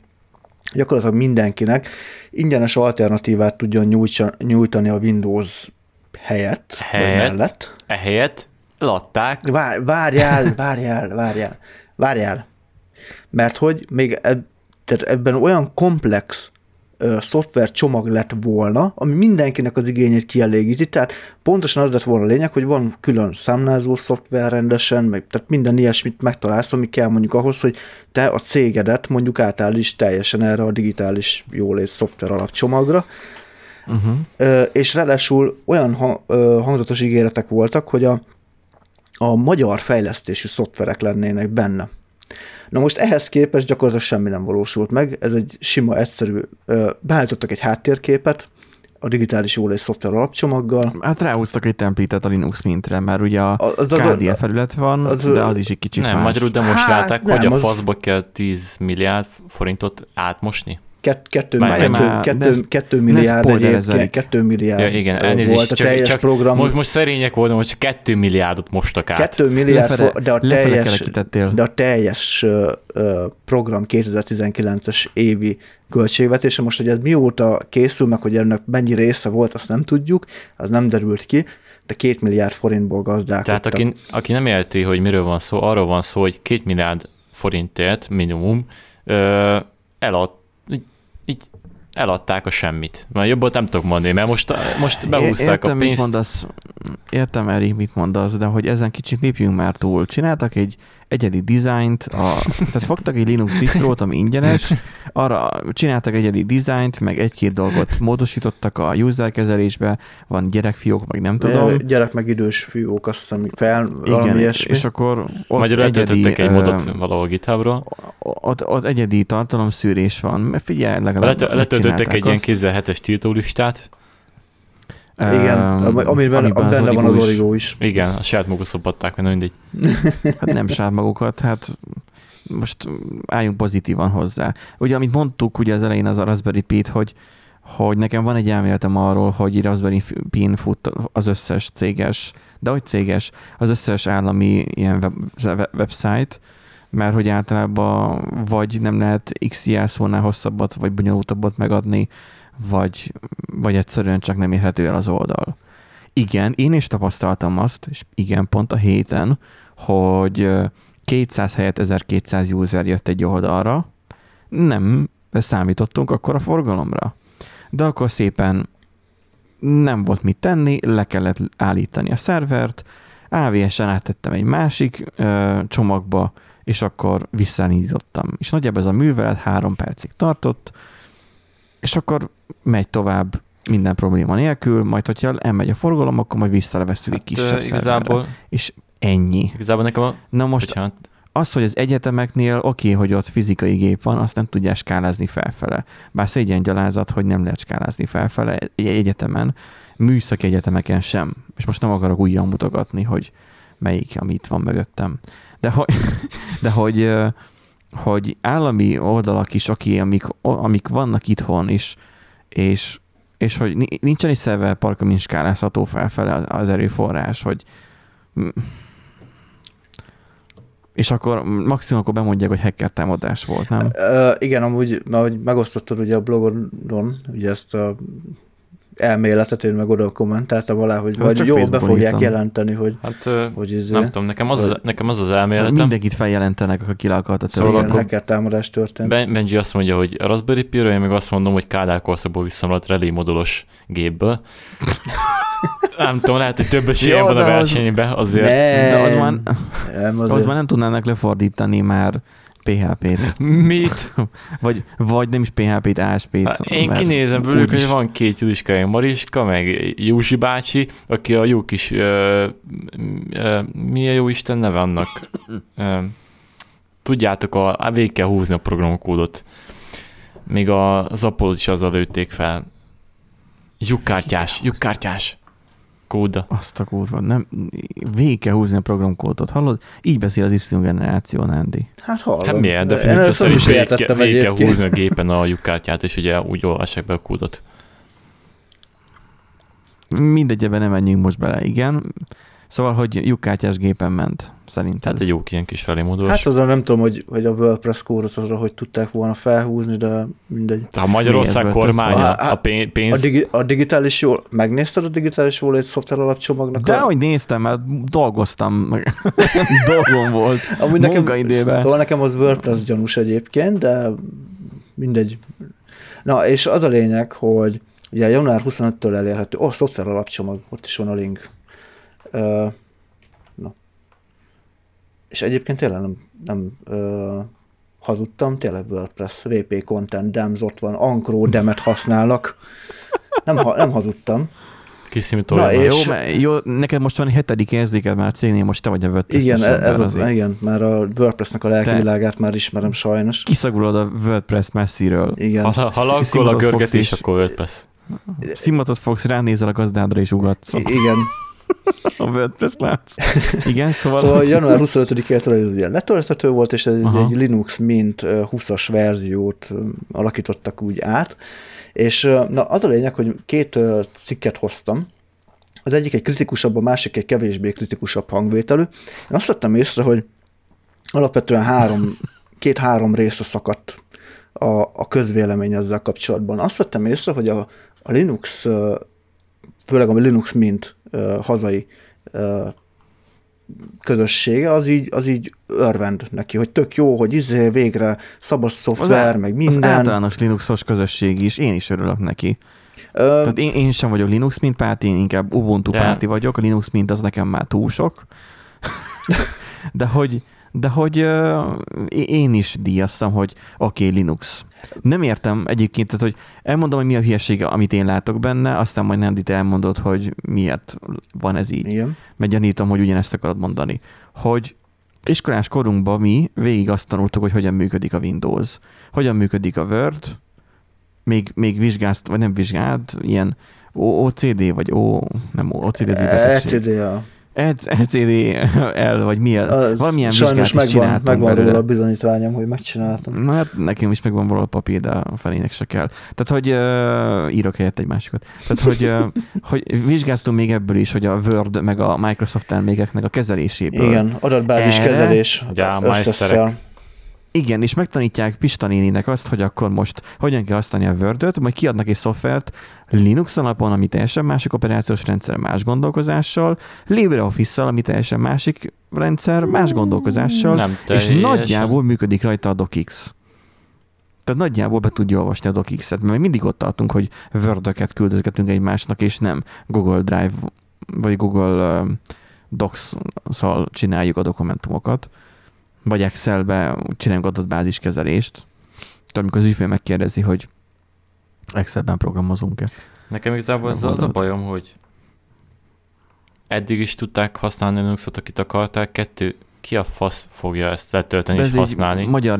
gyakorlatilag mindenkinek ingyenes alternatívát tudjon nyújtani a Windows helyett, helyett mellett. Ehelyett latták. Vár, várjál, várjál, várjál, várjál. Mert hogy még eb, tehát ebben olyan komplex szoftver csomag lett volna, ami mindenkinek az igényét kielégíti, tehát pontosan az lett volna a lényeg, hogy van külön számlázó szoftver rendesen, meg, tehát minden ilyesmit megtalálsz, ami kell mondjuk ahhoz, hogy te a cégedet mondjuk is teljesen erre a digitális jólét szoftver alapcsomagra, uh-huh. és ráadásul olyan hangzatos ígéretek voltak, hogy a, a magyar fejlesztésű szoftverek lennének benne. Na most ehhez képest gyakorlatilag semmi nem valósult meg, ez egy sima, egyszerű, beállítottak egy háttérképet, a digitális jólét szoftver alapcsomaggal. Hát ráhúztak egy template a Linux mintre, mert ugye a az, az, KDE felület van, az, de az is egy kicsit nem, más. magyarul demonstrálták, hát, hogy nem, a faszba az... kell 10 milliárd forintot átmosni? Kett, kettő, kettő, már, kettő, ne, kettő milliárd egyébként, kettő milliárd ja, igen, elnézést, volt a csak, teljes csak program. Most, most szerények voltam, hogy csak kettő milliárdot mostak át. Kettő milliárd, lefele, de, a teljes, de a teljes program 2019-es évi költségvetése, most hogy ez mióta készül, meg hogy ennek mennyi része volt, azt nem tudjuk, az nem derült ki, de két milliárd forintból gazdálkodtak. Tehát aki, aki nem érti, hogy miről van szó, arról van szó, hogy két milliárd forintért minimum ö, eladt így eladták a semmit. Már jobban nem tudok mondani, mert most, most behúzták Értem, a pénzt. Mit mondasz, értem, Erik, mit mondasz, de hogy ezen kicsit lépjünk már túl. Csináltak egy egyedi dizájnt, a, tehát fogtak egy Linux distrót, ami ingyenes, arra csináltak egyedi dizájnt, meg egy-két dolgot módosítottak a user kezelésbe, van gyerekfiók, meg nem tudom. Gyerek meg idős fiók, azt hiszem, fel, Igen, ilyesmi. és akkor ott Magyarul egyedi, egy modot valahol GitHubra. Ott, ott egyedi tartalomszűrés van. Figyelj, legalább Let, Letöltöttek egy ilyen kézzel hetes tiltólistát, igen, amiben, amiben benne van az origó is. is. Igen, a saját maguk szopatták, mert mindegy. (laughs) Hát nem saját magukat, hát most álljunk pozitívan hozzá. Ugye, amit mondtuk ugye az elején az a Raspberry Pi, hogy hogy nekem van egy elméletem arról, hogy Raspberry Pin fut az összes céges, de hogy céges, az összes állami ilyen web, website, mert hogy általában vagy nem lehet X jelszónál hosszabbat, vagy bonyolultabbat megadni, vagy, vagy egyszerűen csak nem érhető el az oldal. Igen, én is tapasztaltam azt, és igen, pont a héten, hogy 200 helyett 1200 user jött egy oldalra, nem számítottunk akkor a forgalomra. De akkor szépen nem volt mit tenni, le kellett állítani a szervert, AVS-en áttettem egy másik ö, csomagba, és akkor visszaindítottam. És nagyjából ez a művelet három percig tartott, és akkor megy tovább minden probléma nélkül, majd hogyha elmegy a forgalom, akkor majd visszaleveszünk hát, egy kisebb igazából, szerverre. És ennyi. Igazából nekem a... Na most Bocsánat. az, hogy az egyetemeknél oké, okay, hogy ott fizikai gép van, azt nem tudják skálázni felfele. Bár szégyen gyalázat, hogy nem lehet skálázni felfele egy egyetemen, műszaki egyetemeken sem. És most nem akarok újjan mutogatni, hogy melyik, amit van mögöttem. De, hogy, (laughs) de hogy, hogy állami oldalak is, aki, amik, amik vannak itthon, és, és, és hogy nincsen egy szerverpark, amin skálázható felfele az erőforrás, hogy és akkor maximum akkor bemondják, hogy hacker támadás volt, nem? Uh, igen, amúgy, ahogy megosztottad ugye a blogodon, ugye ezt a elméletet, én meg oda kommentáltam alá, hogy hát vagy jó, be fogják jelenteni, hogy, hát, hogy izé, nem tudom, nekem az, hogy, nekem az az elméletem. Mindenkit feljelentenek, akkor ki le akarta Szóval igen, akkor hacker támadás történt. Ben, Benji azt mondja, hogy a Raspberry pi én meg azt mondom, hogy Kádár korszakból visszamaradt relé modulos gépből. (laughs) nem tudom, lehet, hogy több esélyem van a versenyben azért. Nem, de az már, nem, azért. az már nem tudnának lefordítani már PHP-t. Mit? (laughs) vagy, vagy nem is PHP-t, ASP-t. Hát én kinézem belőlük, hogy van két Juliskája, Mariska, meg Józsi bácsi, aki a jó kis, ö, ö, milyen jó Isten neve annak? Ö, tudjátok, a, végig kell húzni a programkódot. Még a Apollo is azzal lőtték fel. Lyukkártyás, lyukkártyás kóda. Azt a kurva, nem, végig kell húzni a programkódot, hallod? Így beszél az Y generáció, Andy. Hát hallom. Hát miért? De szerint végig, kell, végig kell húzni a gépen a lyukkártyát, és ugye úgy olvassák be a kódot. Mindegyben nem menjünk most bele, igen. Szóval, hogy lyukkártyás gépen ment, szerintem. Hát egy jó ilyen kis relémódos. Hát azon nem tudom, hogy, hogy a WordPress kódot azra, hogy tudták volna felhúzni, de mindegy. A Magyarország kormánya, a, a pénz... A, digi, a digitális jól, megnézted a digitális jól egy szoftver alapcsomagnak? De a... hogy néztem, mert dolgoztam, (laughs) dolgom volt Amúgy nekem, szóval nekem az WordPress gyanús egyébként, de mindegy. Na, és az a lényeg, hogy ugye január 25-től elérhető, ó, oh, szoftver alapcsomag, ott is van a link Uh. És egyébként tényleg nem, nem uh, hazudtam, tényleg WordPress, VP Content, DEMS ott van, Ankro, Demet használnak. Nem, ha, nem hazudtam. Na, és... jó, jó, neked most van egy hetedik érzéked már cégnél, most te vagy a WordPress. Igen, ez a, igen, már a WordPressnek a lelki világát már ismerem sajnos. Kiszagulod a WordPress messziről. Igen. Ha, ha lankol a görgetés, akkor WordPress. Szimatot fogsz, ránézel a gazdádra és ugatsz. I- igen, (laughs) a WordPress látsz. Igen, szóval... Szóval január 25-től ez ugye letölthető volt, és ez Aha. egy Linux Mint 20-as verziót alakítottak úgy át, és na, az a lényeg, hogy két cikket hoztam, az egyik egy kritikusabb, a másik egy kevésbé kritikusabb hangvételű. Én azt vettem észre, hogy alapvetően három, (laughs) két-három részre szakadt a, a közvélemény ezzel kapcsolatban. Azt vettem észre, hogy a, a Linux, főleg a Linux Mint hazai közössége, az így, az így örvend neki, hogy tök jó, hogy izé végre szabad szoftver, az meg minden. Az általános Linuxos közösség is, én is örülök neki. Ö... Tehát én, én sem vagyok Linux mint párti, én inkább Ubuntu De... párti vagyok, a Linux mint az nekem már túl sok. (laughs) De hogy, de hogy uh, én is díjaztam, hogy oké, okay, Linux. Nem értem egyébként, tehát, hogy elmondom, hogy mi a hülyesége, amit én látok benne, aztán majd Nandi elmondod, hogy miért van ez így. Igen. Mert gyanítom, hogy ugyanezt akarod mondani. Hogy iskolás korunkban mi végig azt tanultuk, hogy hogyan működik a Windows, hogyan működik a Word, még, még vizsgázt, vagy nem vizsgált, ilyen OCD, vagy O, nem OCD, ez ECD, ja. LCD-L, vagy mi? Az Valamilyen sajnos vizsgát is megvan, megvan belőle. róla a bizonyítványom, hogy megcsináltam. Na hát nekem is megvan valahol papír, de a felének se kell. Tehát, hogy uh, írok helyett egy másikat. Tehát, hogy, uh, (laughs) hogy vizsgáztunk még ebből is, hogy a Word meg a Microsoft termékeknek a kezeléséből. Igen, adatbázis Erre? kezelés Ugye a összesszel. májszerek. Igen, és megtanítják Pista néninek azt, hogy akkor most hogyan kell használni a word majd kiadnak egy szoftvert Linux alapon, ami teljesen másik operációs rendszer, más gondolkozással, LibreOffice-szal, ami teljesen másik rendszer, más gondolkozással, Nem és nagyjából működik rajta a DocX. Tehát nagyjából be tudja olvasni a DocX-et, mert mindig ott tartunk, hogy word küldözgetünk egymásnak, és nem Google Drive vagy Google Docs-szal csináljuk a dokumentumokat, vagy Excelbe csináljunk adatbázis kezelést. Tehát amikor az ügyfél megkérdezi, hogy Excelben programozunk-e. Nekem igazából az, az a bajom, hogy eddig is tudták használni Linuxot, akit akarták, kettő, ki a fasz fogja ezt letölteni De és ez használni? magyar,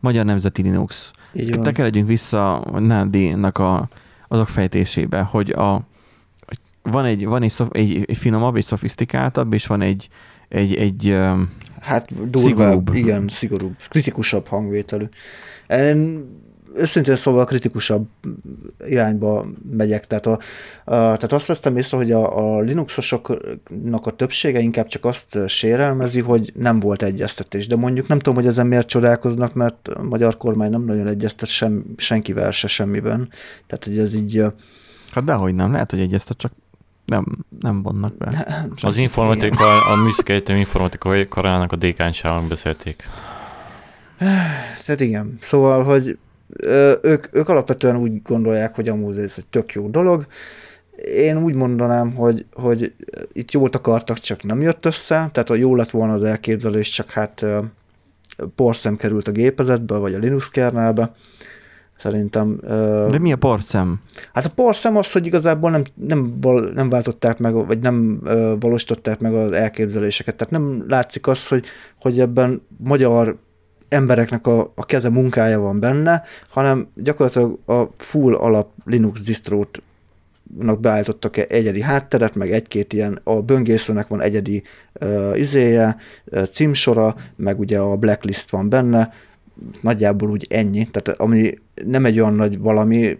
magyar nemzeti Linux. Így Te van. keredjünk vissza a Nádi-nak a, azok fejtésébe, hogy a, van egy, van egy, egy, egy finomabb, egy szofisztikáltabb, és van egy, egy, egy Hát durvább, Szigorúbb. igen, szigorúbb, kritikusabb hangvételű. Én őszintén szóval kritikusabb irányba megyek. Tehát, a, a, tehát azt vesztem észre, hogy a, a Linuxosoknak a többsége inkább csak azt sérelmezi, hogy nem volt egyeztetés. De mondjuk nem tudom, hogy ezen miért csodálkoznak, mert a magyar kormány nem nagyon egyeztet sem, senkivel se semmiben. Tehát, hogy ez így... hát dehogy nem, lehet, hogy egyeztet, csak nem, nem vonnak be. (laughs) Az informatika, a műszaki egyetem informatikai karának a dékánysával beszélték. (sighs) Tehát igen, szóval, hogy ők, ők alapvetően úgy gondolják, hogy amúgy ez egy tök jó dolog. Én úgy mondanám, hogy, hogy itt jót akartak, csak nem jött össze, tehát a jó lett volna az elképzelés, csak hát porszem került a gépezetbe, vagy a Linux kernelbe. Szerintem... De mi a porszem? Hát a porszem az, hogy igazából nem, nem, val, nem váltották meg, vagy nem ö, valósították meg az elképzeléseket. Tehát nem látszik az, hogy, hogy ebben magyar embereknek a, a keze munkája van benne, hanem gyakorlatilag a full alap Linux distrót beállítottak egy egyedi hátteret, meg egy-két ilyen, a böngészőnek van egyedi uh, izéje, uh, címsora, meg ugye a blacklist van benne, nagyjából úgy ennyi, tehát ami nem egy olyan nagy valami,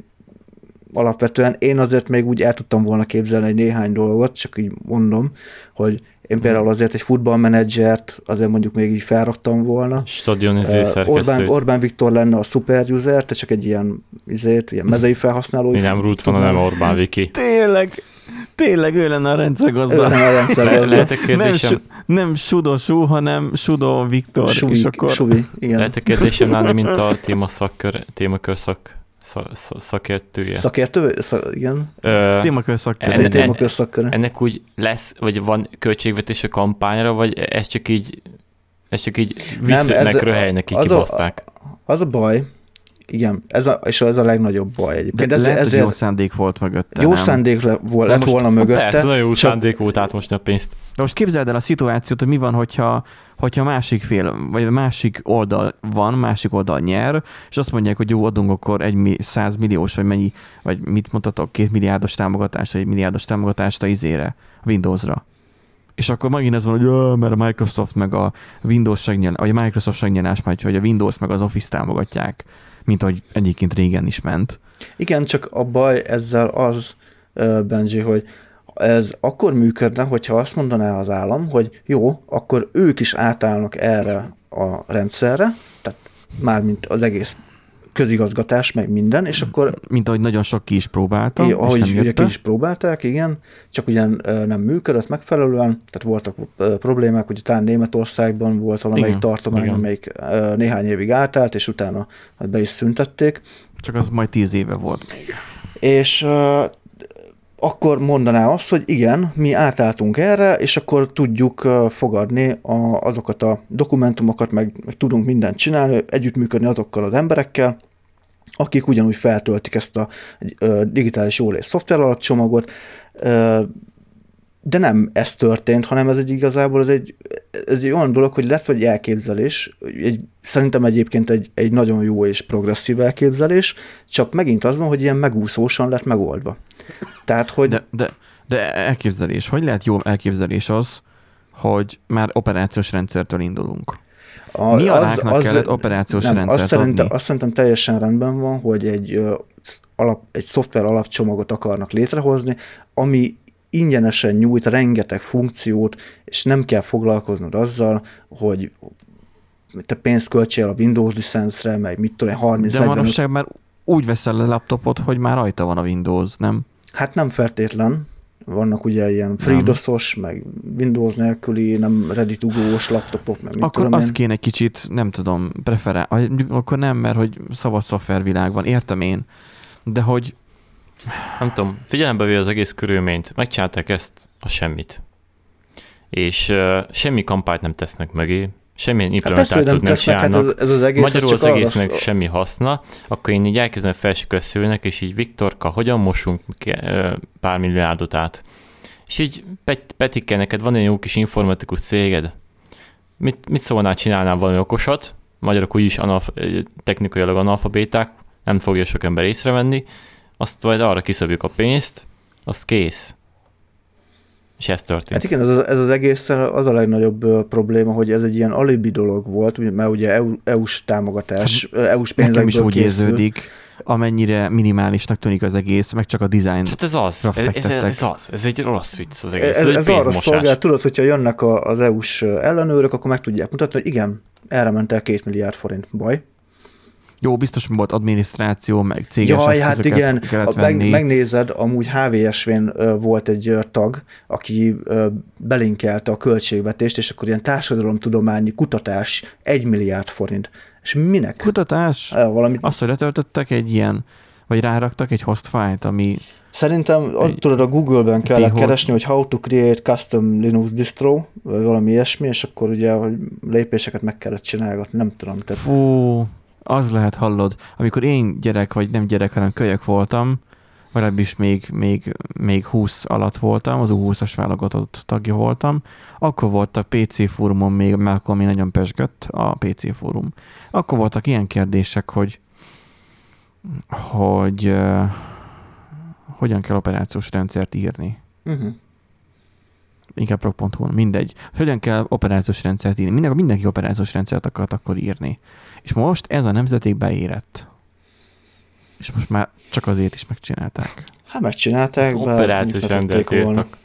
alapvetően én azért még úgy el tudtam volna képzelni egy néhány dolgot, csak így mondom, hogy én például azért egy futballmenedzsert azért mondjuk még így felraktam volna. Stadion Uh. Orbán, Orbán Viktor lenne a super user, te csak egy ilyen, izét, ilyen mezei felhasználó. Mi nem root van, hanem Orbán Viki. Tényleg, tényleg ő lenne a Ő rendszergazda. lenne a rendszer. Le, gazda. lehet a Nem, su, nem Sudo Su, hanem Sudo Viktor. Suvi, és akkor Suvi, igen. lehet a kérdésem lenni, mint a téma szakkör, témakör szak, szak, szak, szakértője. Szakértő? Szak, igen. Ö, témakör. Enne- szakköre. ennek úgy lesz, vagy van költségvetés a kampányra, vagy ez csak így ez csak így viccnek, röhelynek így az a-. Az a baj, igen, ez a, és ez a legnagyobb baj De egyébként. Ez, lehet, hogy ezért jó szándék volt mögötte. jó nem? szándék le, vol, lett most- volna mögötte. Persze, nagyon jó csak- szándék volt átmosni a pénzt. De most képzeld el a szituációt, hogy mi van, hogyha, hogyha másik fél, vagy a másik oldal van, másik oldal nyer, és azt mondják, hogy jó, adunk akkor egy mi- 100 milliós, vagy mennyi, vagy mit mondhatok, két milliárdos támogatást, vagy egy milliárdos támogatást a izére, a Windowsra. És akkor megint ez van, hogy "Jö, mert a Microsoft meg a Windows segnyel, vagy a Microsoft segnyelás megy, hogy a Windows meg az Office támogatják, mint ahogy egyébként régen is ment. Igen, csak a baj ezzel az, Benji, hogy ez akkor működne, hogyha azt mondaná az állam, hogy jó, akkor ők is átállnak erre a rendszerre, tehát mármint az egész közigazgatás, meg minden, és akkor Mint ahogy nagyon sok ki is próbálta, és ahogy nem ugye ki is próbálták, igen, csak ugyan nem működött megfelelően, tehát voltak problémák, hogy talán Németországban volt valamelyik Igen, tartomány, igen. amelyik néhány évig átállt, és utána be is szüntették, Csak az majd tíz éve volt még. és akkor mondaná azt, hogy igen, mi átálltunk erre, és akkor tudjuk fogadni a, azokat a dokumentumokat, meg, meg tudunk mindent csinálni, együttműködni azokkal az emberekkel, akik ugyanúgy feltöltik ezt a digitális jólét szoftver alapcsomagot, de nem ez történt, hanem ez egy igazából ez egy, ez egy olyan dolog, hogy lett egy elképzelés, egy, szerintem egyébként egy, egy nagyon jó és progresszív elképzelés, csak megint az van, hogy ilyen megúszósan lett megoldva. Tehát, hogy De, de, De elképzelés, hogy lehet jó elképzelés az, hogy már operációs rendszertől indulunk? A, Mi az, az, kellett operációs nem, rendszert azt szerintem, azt szerintem teljesen rendben van, hogy egy, alap, egy szoftver alapcsomagot akarnak létrehozni, ami ingyenesen nyújt rengeteg funkciót, és nem kell foglalkoznod azzal, hogy te pénzt költsél a Windows licenszre, meg mit tudom, 30 De manapság már úgy veszel a laptopot, hogy már rajta van a Windows, nem? Hát nem feltétlen. Vannak ugye ilyen FreeDOS-os, meg Windows nélküli, nem ready to go-os laptopok, meg mit Akkor tudom azt én. kéne kicsit, nem tudom, preferál. Akkor nem, mert hogy szabad szoftvervilág van, értem én. De hogy nem tudom, figyelembe véve az egész körülményt, megcsinálták ezt a semmit. És uh, semmi kampányt nem tesznek mögé, semmilyen hát implementációt hát nem csinálnak. Hát ez, ez az egész, Magyarul az egésznek arra... semmi haszna, akkor én így elkezdem felsiköszülnek, és így Viktorka, hogyan mosunk pár milliárdot át? És így, Pet, Petike, neked van egy jó kis informatikus céged, mit, mit szólnál, csinálnál valami okosat, magyarok úgyis analf, technikailag analfabéták, nem fogja sok ember észrevenni, azt majd arra kiszabjuk a pénzt, azt kész. És ez történt. Hát igen, ez az, ez az egész az a legnagyobb probléma, hogy ez egy ilyen alibi dolog volt, mert ugye EU, EU-s támogatás, hát, EU-s pénzekből is úgy érződik, amennyire minimálisnak tűnik az egész, meg csak a design. Hát ez az, ez, ez, az, ez egy rossz vicc az egész. Ez, ez, ez arra szolgál, tudod, hogyha jönnek a, az EU-s ellenőrök, akkor meg tudják mutatni, hogy igen, erre ment el két milliárd forint. Baj. Jó, biztos volt adminisztráció, meg céges Jaj, hát igen, meg, megnézed, amúgy HVSV-n volt egy tag, aki belinkelte a költségvetést, és akkor ilyen társadalomtudományi kutatás egy milliárd forint. És minek? Kutatás? Valamit... Azt, hogy letöltöttek egy ilyen, vagy ráraktak egy host file ami Szerintem az egy tudod, a Google-ben kellett pihol. keresni, hogy how to create custom Linux distro, vagy valami ilyesmi, és akkor ugye hogy lépéseket meg kellett csinálgatni, nem tudom. Tehát... Fú, az lehet hallod, amikor én gyerek, vagy nem gyerek, hanem kölyök voltam, vagy is még, még, még 20 alatt voltam, az U20-as válogatott tagja voltam, akkor voltak PC fórumon még, mert akkor még nagyon pesgött a PC fórum. Akkor voltak ilyen kérdések, hogy hogy uh, hogyan kell operációs rendszert írni. Uh-huh. Inkább prog.hu, mindegy. Hogyan kell operációs rendszert írni? Mindenki, mindenki operációs rendszert akart akkor írni. És most ez a nemzeték beérett. És most már csak azért is megcsinálták. Hát megcsinálták, Operációs rendet írtak.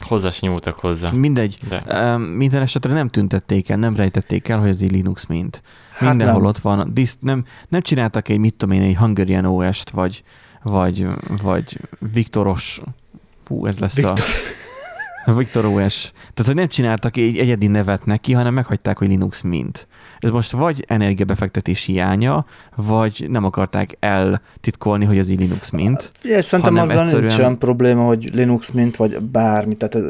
Hozzá nyúltak hozzá. Mindegy. De. minden esetre nem tüntették el, nem rejtették el, hogy ez egy Linux mint. Hát Mindenhol nem. ott van. Diszt, nem, nem csináltak egy, mit tudom én, egy Hungarian OS-t, vagy, vagy, vagy Viktoros, fú, ez lesz Victor. a (laughs) Victor OS. Tehát, hogy nem csináltak egy egyedi nevet neki, hanem meghagyták, hogy Linux mint. Ez most vagy energiabefektetés hiánya, vagy nem akarták eltitkolni, hogy az így Linux mint. Figyelj, szerintem azzal egyszerűen... nincsen probléma, hogy Linux mint, vagy bármi, tehát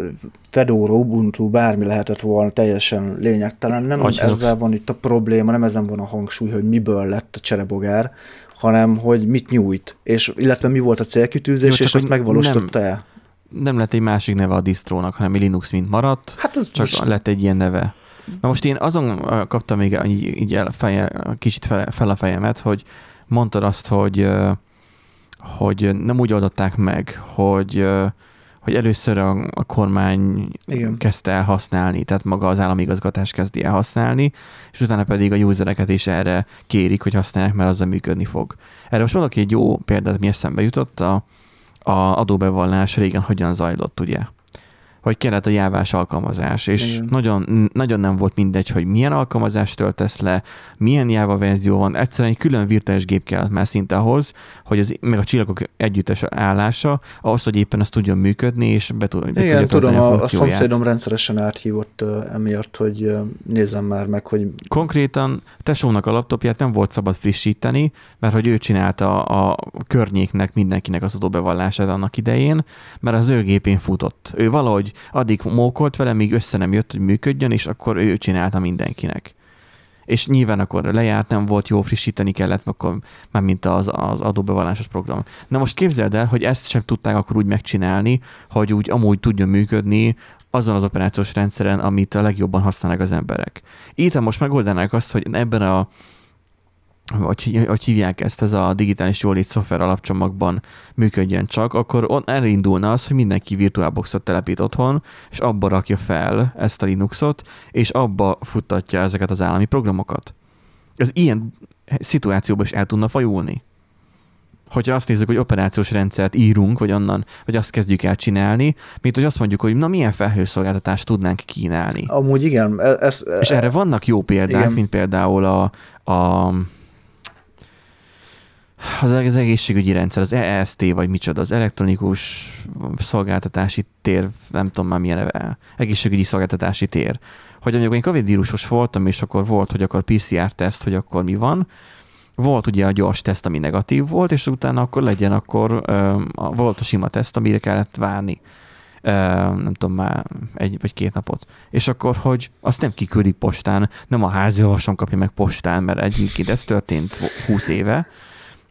Fedora, Ubuntu, bármi lehetett volna, teljesen lényegtelen. Nem hogy ezzel van itt a probléma, nem ezen van a hangsúly, hogy miből lett a cserebogár, hanem hogy mit nyújt, és illetve mi volt a célkitűzés, Jó, és azt megvalósította el nem lett egy másik neve a distrónak, hanem Linux mint maradt, hát ez csak most... lett egy ilyen neve. Na most én azon kaptam még így, így el feje, kicsit fel, fel a fejemet, hogy mondtad azt, hogy, hogy nem úgy oldották meg, hogy, hogy először a, a kormány Igen. kezdte el használni, tehát maga az állami igazgatás kezdi el használni, és utána pedig a usereket is erre kérik, hogy használják, mert azzal működni fog. Erre most mondok egy jó példát, mi eszembe jutott, a, a adóbevallás régen hogyan zajlott, ugye? Hogy kellett a jávás alkalmazás, és nagyon, nagyon nem volt mindegy, hogy milyen alkalmazást töltesz le, milyen jáva verzió van, egyszerűen egy külön virtuális gép kellett már szinte ahhoz, hogy az, meg a csillagok együttes állása, ahhoz, hogy éppen az tudjon működni, és be, tud, be Igen, tudom, a, a, a szomszédom rendszeresen áthívott uh, emiatt, hogy uh, nézzem már meg, hogy... Konkrétan tesónak a laptopját nem volt szabad frissíteni, mert hogy ő csinálta a, a környéknek, mindenkinek az adóbevallását annak idején, mert az ő gépén futott. Ő valahogy addig mókolt vele, míg össze nem jött, hogy működjön, és akkor ő csinálta mindenkinek. És nyilván akkor lejárt, nem volt jó, frissíteni kellett, akkor már mint az, az adóbevallásos program. Na most képzeld el, hogy ezt sem tudták akkor úgy megcsinálni, hogy úgy amúgy tudjon működni azon az operációs rendszeren, amit a legjobban használnak az emberek. Itt most megoldanák azt, hogy ebben a vagy hogy hívják ezt, ez a digitális jólét szoftver alapcsomagban működjön csak, akkor on elindulna az, hogy mindenki VirtualBoxot telepít otthon, és abba rakja fel ezt a Linuxot, és abba futtatja ezeket az állami programokat. Ez ilyen szituációban is el tudna fajulni. Hogyha azt nézzük, hogy operációs rendszert írunk, vagy onnan, vagy azt kezdjük el csinálni, mint hogy azt mondjuk, hogy na milyen felhőszolgáltatást tudnánk kínálni. Amúgy igen. Ez, ez, és erre vannak jó példák, igen. mint például a, a az, egészségügyi rendszer, az EST, vagy micsoda, az elektronikus szolgáltatási tér, nem tudom már milyen neve, egészségügyi szolgáltatási tér. Hogy amikor én Covid vírusos voltam, és akkor volt, hogy akkor PCR-teszt, hogy akkor mi van, volt ugye a gyors teszt, ami negatív volt, és utána akkor legyen akkor, volt a sima teszt, amire kellett várni nem tudom már egy vagy két napot. És akkor, hogy azt nem kiküldik postán, nem a házi orvosom kapja meg postán, mert egyébként ez történt 20 éve,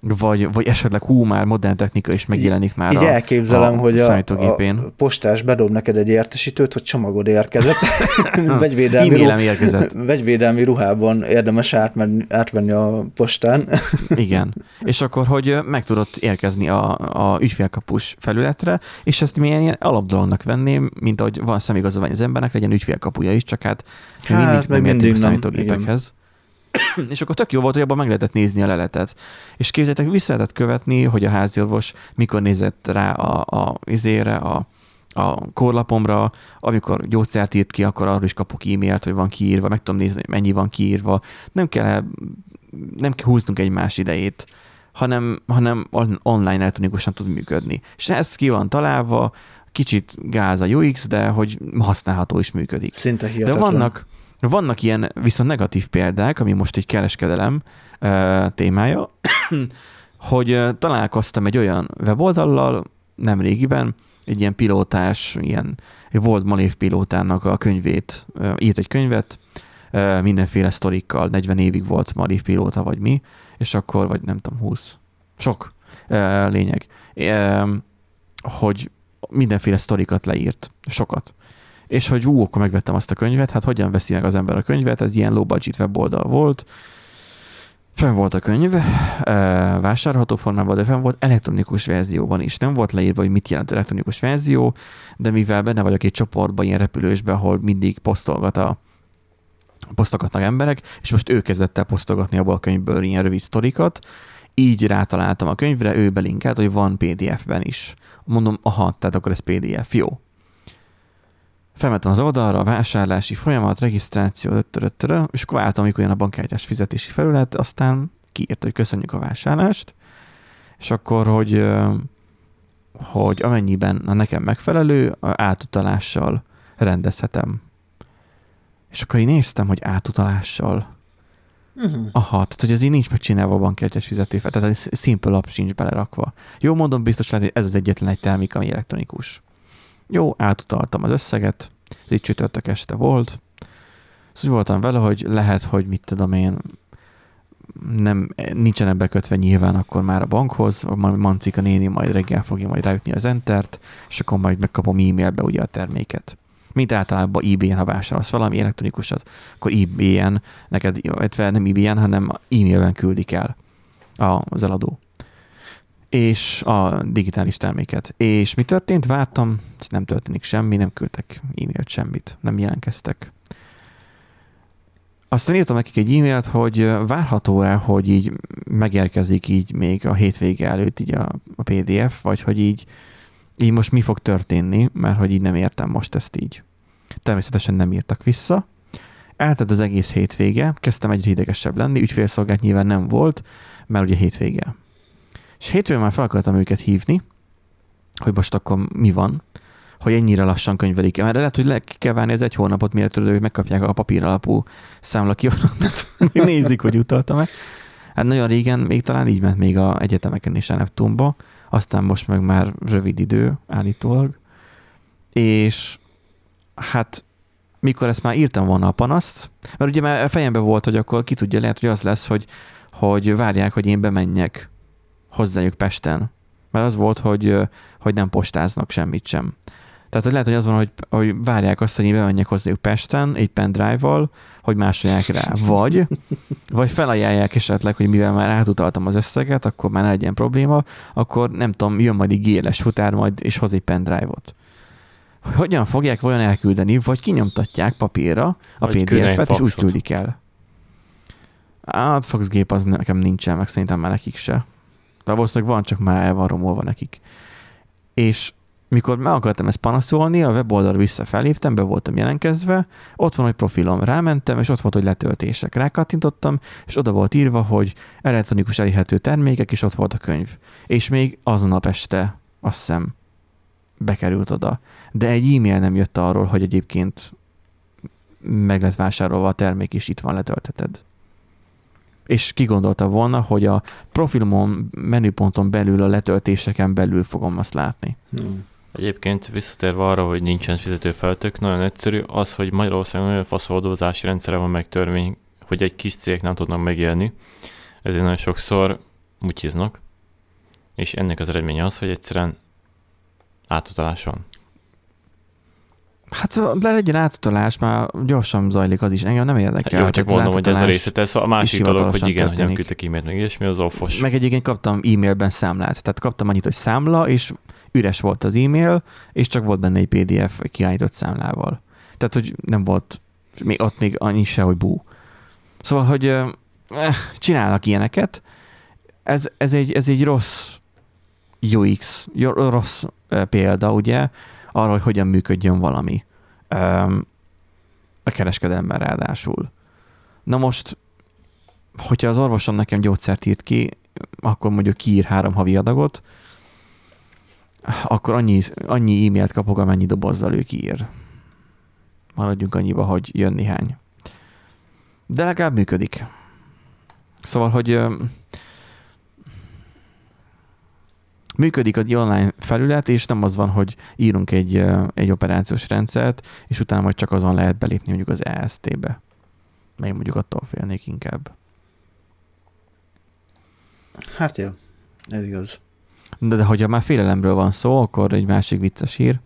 vagy, vagy esetleg hú, már modern technika is megjelenik már Így a, elképzelem, a hogy a, a postás bedob neked egy értesítőt, hogy csomagod érkezett. (laughs) (laughs) vegyvédelmi, ruh- érkezett. (laughs) vegyvédelmi ruhában érdemes átmenni, átvenni a postán. Igen. És akkor, hogy meg tudod érkezni a, a ügyfélkapus felületre, és ezt milyen ilyen alapdolognak venném, mint ahogy van szemigazolvány az embernek, legyen ügyfélkapuja is, csak hát, hát mindig nem értünk számítógépekhez. (coughs) és akkor tök jó volt, hogy abban meg lehetett nézni a leletet. És képzeljétek, vissza lehetett követni, hogy a háziorvos mikor nézett rá a, a izére, a, a korlapomra, amikor gyógyszert írt ki, akkor arról is kapok e-mailt, hogy van kiírva, meg tudom nézni, hogy mennyi van kiírva. Nem kell, nem kell húznunk egymás idejét, hanem, hanem online elektronikusan tud működni. És ez ki van találva, kicsit gáz a UX, de hogy használható is működik. Szinte hihetetlen. De vannak, vannak ilyen viszont negatív példák, ami most egy kereskedelem témája, (coughs) hogy találkoztam egy olyan weboldallal nem régiben, egy ilyen pilótás, ilyen egy volt Malév pilótának a könyvét, írt egy könyvet, mindenféle sztorikkal, 40 évig volt Malév pilóta, vagy mi, és akkor, vagy nem tudom, 20. Sok lényeg. Hogy mindenféle sztorikat leírt, sokat és hogy ú, akkor megvettem azt a könyvet, hát hogyan veszi meg az ember a könyvet, ez ilyen low budget weboldal volt, Fenn volt a könyv, vásárolható formában, de fenn volt elektronikus verzióban is. Nem volt leírva, hogy mit jelent elektronikus verzió, de mivel benne vagyok egy csoportban, ilyen repülősben, ahol mindig posztolgat a, posztolgatnak emberek, és most ő kezdett el posztolgatni abból a könyvből ilyen rövid sztorikat, így rátaláltam a könyvre, ő belinkelt, hogy van PDF-ben is. Mondom, aha, tehát akkor ez PDF, jó. Felmentem az oldalra, a vásárlási folyamat, regisztráció, öttöröttörö, és akkor vártam, amikor jön a bankkártyás fizetési felület, aztán kiírt, hogy köszönjük a vásárlást, és akkor, hogy, hogy amennyiben a nekem megfelelő, átutalással rendezhetem. És akkor én néztem, hogy átutalással. Uh-huh. Aha, tehát hogy ez így nincs megcsinálva a bankkártyás fizető, tehát a Simple App sincs belerakva. Jó, mondom, biztos lehet, hogy ez az egyetlen egy termék, ami elektronikus. Jó, átutaltam az összeget, ez így csütörtök este volt. Szóval voltam vele, hogy lehet, hogy mit tudom én, nem, nincsenek bekötve nyilván akkor már a bankhoz, majd Mancika néni majd reggel fogja majd ráütni az entert, és akkor majd megkapom e-mailbe ugye a terméket. Mint általában eBay-en, ha vásárolsz valami elektronikusat, akkor eBay-en neked, illetve nem eBay-en, hanem e-mailben küldik el az eladó és a digitális terméket. És mi történt? Vártam, nem történik semmi, nem küldtek e-mailt semmit, nem jelentkeztek. Aztán írtam nekik egy e-mailt, hogy várható-e, hogy így megérkezik így még a hétvége előtt így a, a PDF, vagy hogy így, így most mi fog történni, mert hogy így nem értem most ezt így. Természetesen nem írtak vissza. Eltett az egész hétvége, kezdtem egy idegesebb lenni, ügyfélszolgált nyilván nem volt, mert ugye hétvége és hétfőn már fel akartam őket hívni, hogy most akkor mi van, hogy ennyire lassan könyvelik el. Mert lehet, hogy le kell várni ez egy hónapot, mire tudod, hogy megkapják a papír alapú számla (laughs) Nézik, hogy utaltam-e. Hát nagyon régen még talán így ment még a egyetemeken is a Neptunba, aztán most meg már rövid idő állítólag. És hát mikor ezt már írtam volna a panaszt, mert ugye már a fejemben volt, hogy akkor ki tudja, lehet, hogy az lesz, hogy, hogy várják, hogy én bemenjek hozzájuk Pesten. Mert az volt, hogy, hogy nem postáznak semmit sem. Tehát hogy lehet, hogy az van, hogy, hogy várják azt, hogy én bemenjek hozzájuk Pesten egy pendrive-val, hogy másolják rá. Vagy, vagy felajánlják esetleg, hogy mivel már átutaltam az összeget, akkor már ne legyen probléma, akkor nem tudom, jön majd egy géles futár majd, és hoz egy pendrive-ot. Hogyan fogják vajon elküldeni, vagy kinyomtatják papírra a PDF-et, és úgy küldik el. Hát Fox gép az nekem nincsen, meg szerintem már nekik se. Valószínűleg van, csak már el van romolva nekik. És mikor meg akartam ezt panaszolni, a weboldalra vissza felhívtam, be voltam jelentkezve, ott van, hogy profilom, rámentem, és ott volt, hogy letöltések. Rákattintottam, és oda volt írva, hogy elektronikus elérhető termékek, és ott volt a könyv. És még aznap este, azt hiszem, bekerült oda. De egy e-mail nem jött arról, hogy egyébként meg lett vásárolva a termék, és itt van, letöltheted. És kigondolta volna, hogy a profilomon, menüponton belül, a letöltéseken belül fogom azt látni. Hmm. Egyébként visszatérve arra, hogy nincsen fizetőfeltök, nagyon egyszerű, az, hogy Magyarországon olyan faszoldozási rendszere van meg törvény, hogy egy kis cég nem tudnak megélni, ezért nagyon sokszor mutyiznak, és ennek az eredménye az, hogy egyszerűen átutalás van. Hát de legyen átutalás, már gyorsan zajlik az is, engem nem érdekel. Hát jó, csak mondom, hogy ez a részlet, ez a másik dolog, hogy igen, hogy nem küldtek e-mailt meg, és mi az offos. Meg egyébként kaptam e-mailben számlát, tehát kaptam annyit, hogy számla, és üres volt az e-mail, és csak volt benne egy PDF kiállított számlával. Tehát, hogy nem volt még ott még annyi se, hogy bú. Szóval, hogy eh, csinálnak ilyeneket, ez, ez, egy, ez egy rossz UX, rossz példa, ugye, arra, hogy hogyan működjön valami. A kereskedelemben ráadásul. Na most, hogyha az orvosom nekem gyógyszert írt ki, akkor mondjuk kiír három havi adagot, akkor annyi, annyi e-mailt kapok, amennyi dobozzal ő kiír. Maradjunk annyiba, hogy jön néhány. De legalább működik. Szóval, hogy működik az online felület, és nem az van, hogy írunk egy, egy operációs rendszert, és utána majd csak azon lehet belépni mondjuk az EST-be. Meg mondjuk attól félnék inkább. Hát jó, ez igaz. De, de hogyha már félelemről van szó, akkor egy másik vicces hír.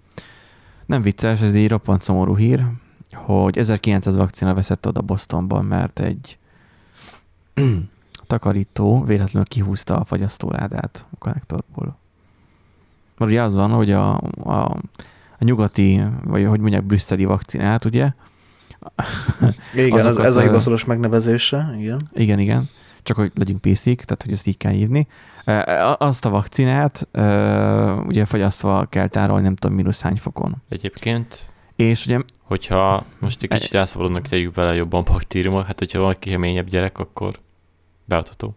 Nem vicces, ez egy roppant szomorú hír, hogy 1900 vakcina veszett oda Bostonban, mert egy (clears throat) takarító véletlenül kihúzta a fagyasztórádát a konnektorból. Mert ugye az van, hogy a, a, a nyugati, vagy hogy mondják, brüsszeli vakcinát, ugye? Igen, az, ez a hivatalos megnevezése, igen. Igen, igen. Csak hogy legyünk pészik, tehát hogy ezt így kell hívni. Azt a vakcinát ugye fagyasztva kell tárolni, nem tudom, mínusz hány fokon. Egyébként és ugye... Hogyha most egy kicsit elszabadulnak, tegyük bele jobban baktériumok, hát hogyha van keményebb gyerek, akkor beadható.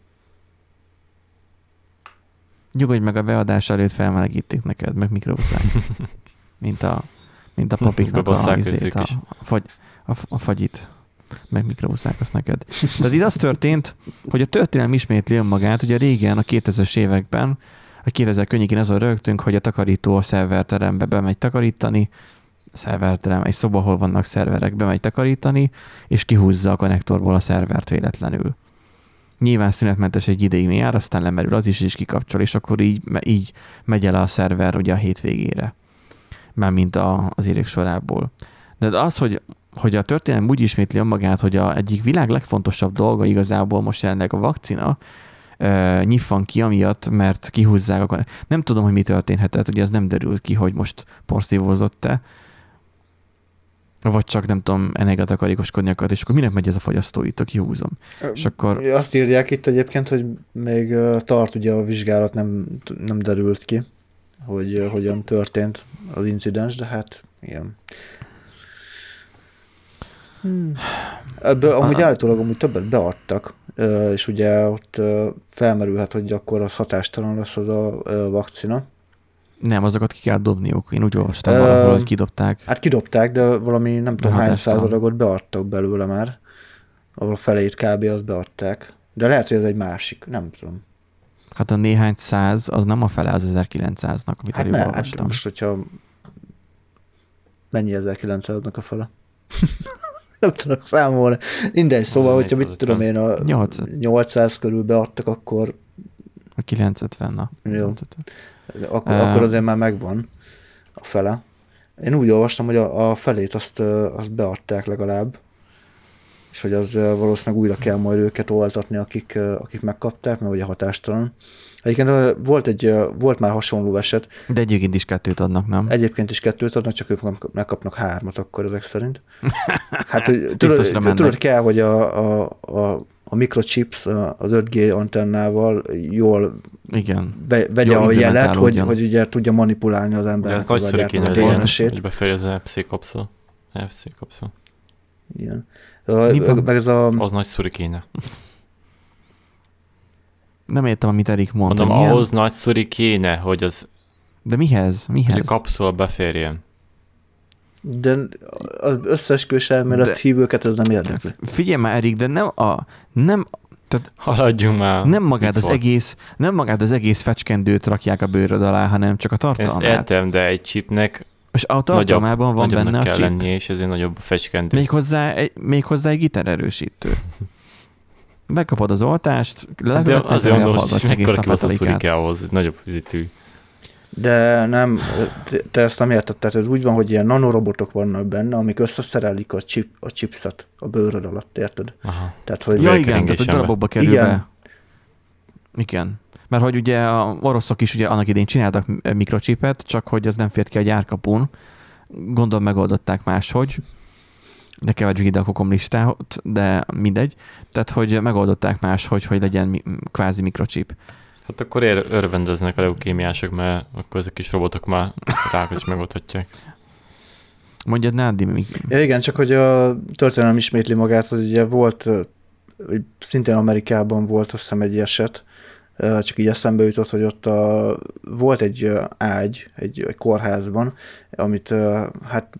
Nyugodj meg a beadás előtt felmelegítik neked, meg mikrózzák. (laughs) mint a, mint a papiknak a, izét, a, a, fagy, a, a fagyit meg mikrohúzzák azt neked. Tehát itt az történt, hogy a történelem ismétli önmagát, ugye régen, a 2000-es években, a 2000 környékén azon rögtünk, hogy a takarító a szerverterembe bemegy takarítani, a szerverterem, egy szoba, ahol vannak szerverek, bemegy takarítani, és kihúzza a konnektorból a szervert véletlenül. Nyilván szünetmentes egy ideig jár, aztán lemerül az is, és kikapcsol, és akkor így, így megy el a szerver ugye a hétvégére. Mármint a, az érék sorából. De az, hogy hogy a történelem úgy ismétli önmagát, hogy a egyik világ legfontosabb dolga igazából most jelenleg a vakcina, uh, nyifan ki amiatt, mert kihúzzák, akkor nem tudom, hogy mi történhetett, ugye ez nem derült ki, hogy most porszívózott-e, vagy csak nem tudom, energiatakarékoskodni akart, és akkor minek megy ez a fogyasztó itt, kihúzom. És akkor... Azt írják itt egyébként, hogy még tart ugye a vizsgálat, nem, nem derült ki, hogy hogyan történt az incidens, de hát igen. Hmm. Ebből amúgy állítólag amúgy többet beadtak, és ugye ott felmerülhet, hogy akkor az hatástalan lesz az a vakcina. Nem, azokat ki kell dobniuk. Én úgy olvastam uh, valahol, hogy kidobták. Hát kidobták, de valami nem tudom hány századagot beadtak belőle már. Ahol a felét kb. azt beadták. De lehet, hogy ez egy másik, nem tudom. Hát a néhány száz, az nem a fele az 1900-nak, amit hát ne, hát olvastam. Hát most, hogyha mennyi 1900-nak a fele? (laughs) nem tudok számolni. Mindegy, szóval, hogyha mit tudom én, a 800 körül beadtak, akkor... A 950, na. Jó. Akkor, uh, akkor azért már megvan a fele. Én úgy olvastam, hogy a, a felét azt, azt beadták legalább, és hogy az valószínűleg újra kell majd őket oltatni, akik, akik megkapták, mert ugye hatástalan. Egyébként volt, egy, volt már hasonló eset. De egyébként is kettőt adnak, nem? Egyébként is kettőt adnak, csak ők megkapnak hármat akkor ezek szerint. (laughs) Hát tudod, tudod kell, hogy a, a, a, a microchips az 5G antennával jól Igen. Ve, vegye jól a jelet, hogy, hogy ugye tudja manipulálni az embernek az agyát, a DNS-ét. Hogy befejezze a FC kapszul. FC kapszul. Igen. Meg ez a... Az nagy szuri kéne. Nem értem, amit Erik mondta. Mondom, Milyen? ahhoz nagy szuri kéne, hogy az... De mihez? Mihez? Hogy a kapszula beférjen. De az összesküvés elmélet de... hívőket ez nem érdekli. Figyelj már, Erik, de nem a... Nem, tehát Haladjunk már. Nem magát az egész, nem magát az egész fecskendőt rakják a bőröd alá, hanem csak a tartalmát. Ezt értem, de egy chipnek és a tartalmában van benne a kell chip. lenni, és ezért nagyobb a fecskendő. Még hozzá, egy, még hozzá egy gitererősítő. Bekapod az oltást, de azért mondom, hogy mekkora kibaszott ahhoz, nagyobb vizitű. De nem, te ezt nem érted, tehát ez úgy van, hogy ilyen nanorobotok vannak benne, amik összeszerelik a, chip, a chipset a bőröd alatt, érted? Aha. Tehát, hogy ja, igen, tehát hogy darabokba kerül igen. be. Igen. Mert hogy ugye a oroszok is ugye annak idén csináltak mikrocsipet, csak hogy az nem fért ki a gyárkapun. Gondolom megoldották máshogy. De keverjük ide a kokom listát, de mindegy. Tehát, hogy megoldották máshogy, hogy legyen kvázi mikrocsip. Hát akkor ér, örvendeznek a leukémiások, mert akkor ezek kis robotok már rákot is megoldhatják. Mondjad Nádi, mi? Ja, igen, csak hogy a történelem ismétli magát, hogy ugye volt, hogy szintén Amerikában volt azt hiszem egy eset, csak így eszembe jutott, hogy ott a, volt egy ágy egy, egy kórházban, amit hát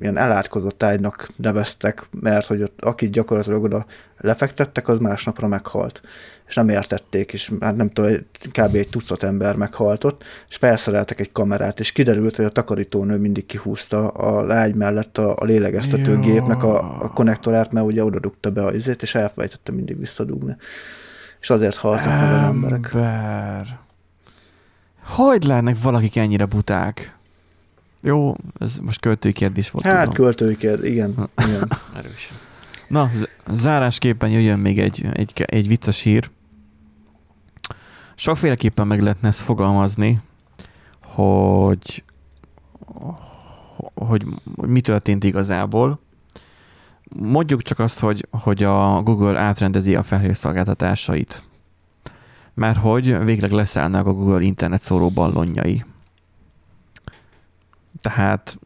ilyen elátkozott ágynak neveztek, mert hogy ott, akit gyakorlatilag oda lefektettek, az másnapra meghalt. És nem értették, és hát nem tudom, kb. egy tucat ember meghaltott, és felszereltek egy kamerát, és kiderült, hogy a takarítónő mindig kihúzta az ágy mellett a, a lélegeztetőgépnek a, a konnektorát, mert ugye oda dugta be a izét, és elfelejtette mindig visszadugni és azért haltak meg az emberek. Ember. Hogy lennek valakik ennyire buták? Jó, ez most költői kérdés volt. Hát tudom. költői kérdés, igen. (laughs) igen. Erős. Na, zárásképpen jöjjön még egy, egy, egy vicces hír. Sokféleképpen meg lehetne ezt fogalmazni, hogy, hogy, mi történt igazából. Mondjuk csak azt, hogy, hogy a Google átrendezi a felhőszolgáltatásait. Mert hogy végleg leszállnak a Google internet szóró ballonjai. Tehát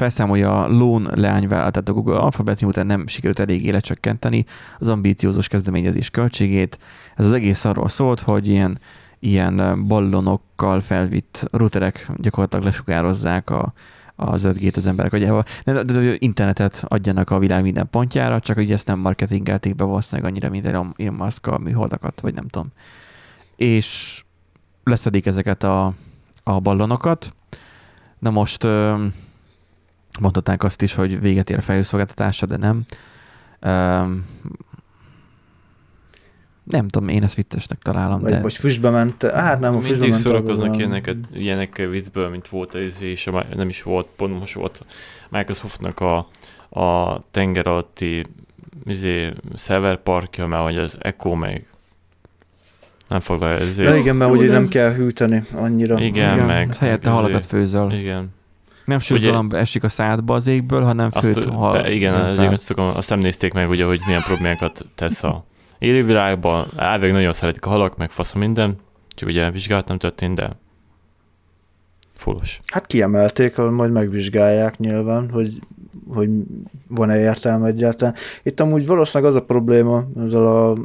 felszámolja a Lone leányvállalatot a Google Alphabet, miután nem sikerült eléggé lecsökkenteni az ambíciózus kezdeményezés költségét. Ez az egész arról szólt, hogy ilyen, ilyen ballonokkal felvitt routerek gyakorlatilag lesugározzák a, az 5G-t az emberek agyával. De, de, de, internetet adjanak a világ minden pontjára, csak hogy ezt nem marketingelték be valószínűleg annyira, mint Elon Musk a műholdakat, vagy nem tudom. És leszedik ezeket a, a ballonokat. Na most mondhatnánk azt is, hogy véget ér a felhőszolgáltatása, de nem. Nem tudom, én ezt viccesnek találom. Vagy, de... vagy füstbe ment. Hát nem, a füstbe Mindig szórakoznak ilyeneket, ilyenekkel vízből, mint volt az, és a, nem is volt, pont most volt Microsoftnak a, a tenger alatti izé, szerverparkja, mert hogy az Echo meg nem foglalja ezért. Ja, igen, mert ugye nem kell hűteni annyira. Igen, igen meg. Helyette halakat főzöl. Igen. Nem sült esik a szádba az égből, hanem főt hal. Be, igen, az, azt nem nézték meg, ugye, hogy milyen problémákat tesz a élővilágban elvég nagyon szeretik a halak, meg fasz minden, csak ugye vizsgálat nem történt, de fullos. Hát kiemelték, majd megvizsgálják nyilván, hogy, hogy van-e értelme egyáltalán. Itt amúgy valószínűleg az a probléma ezzel a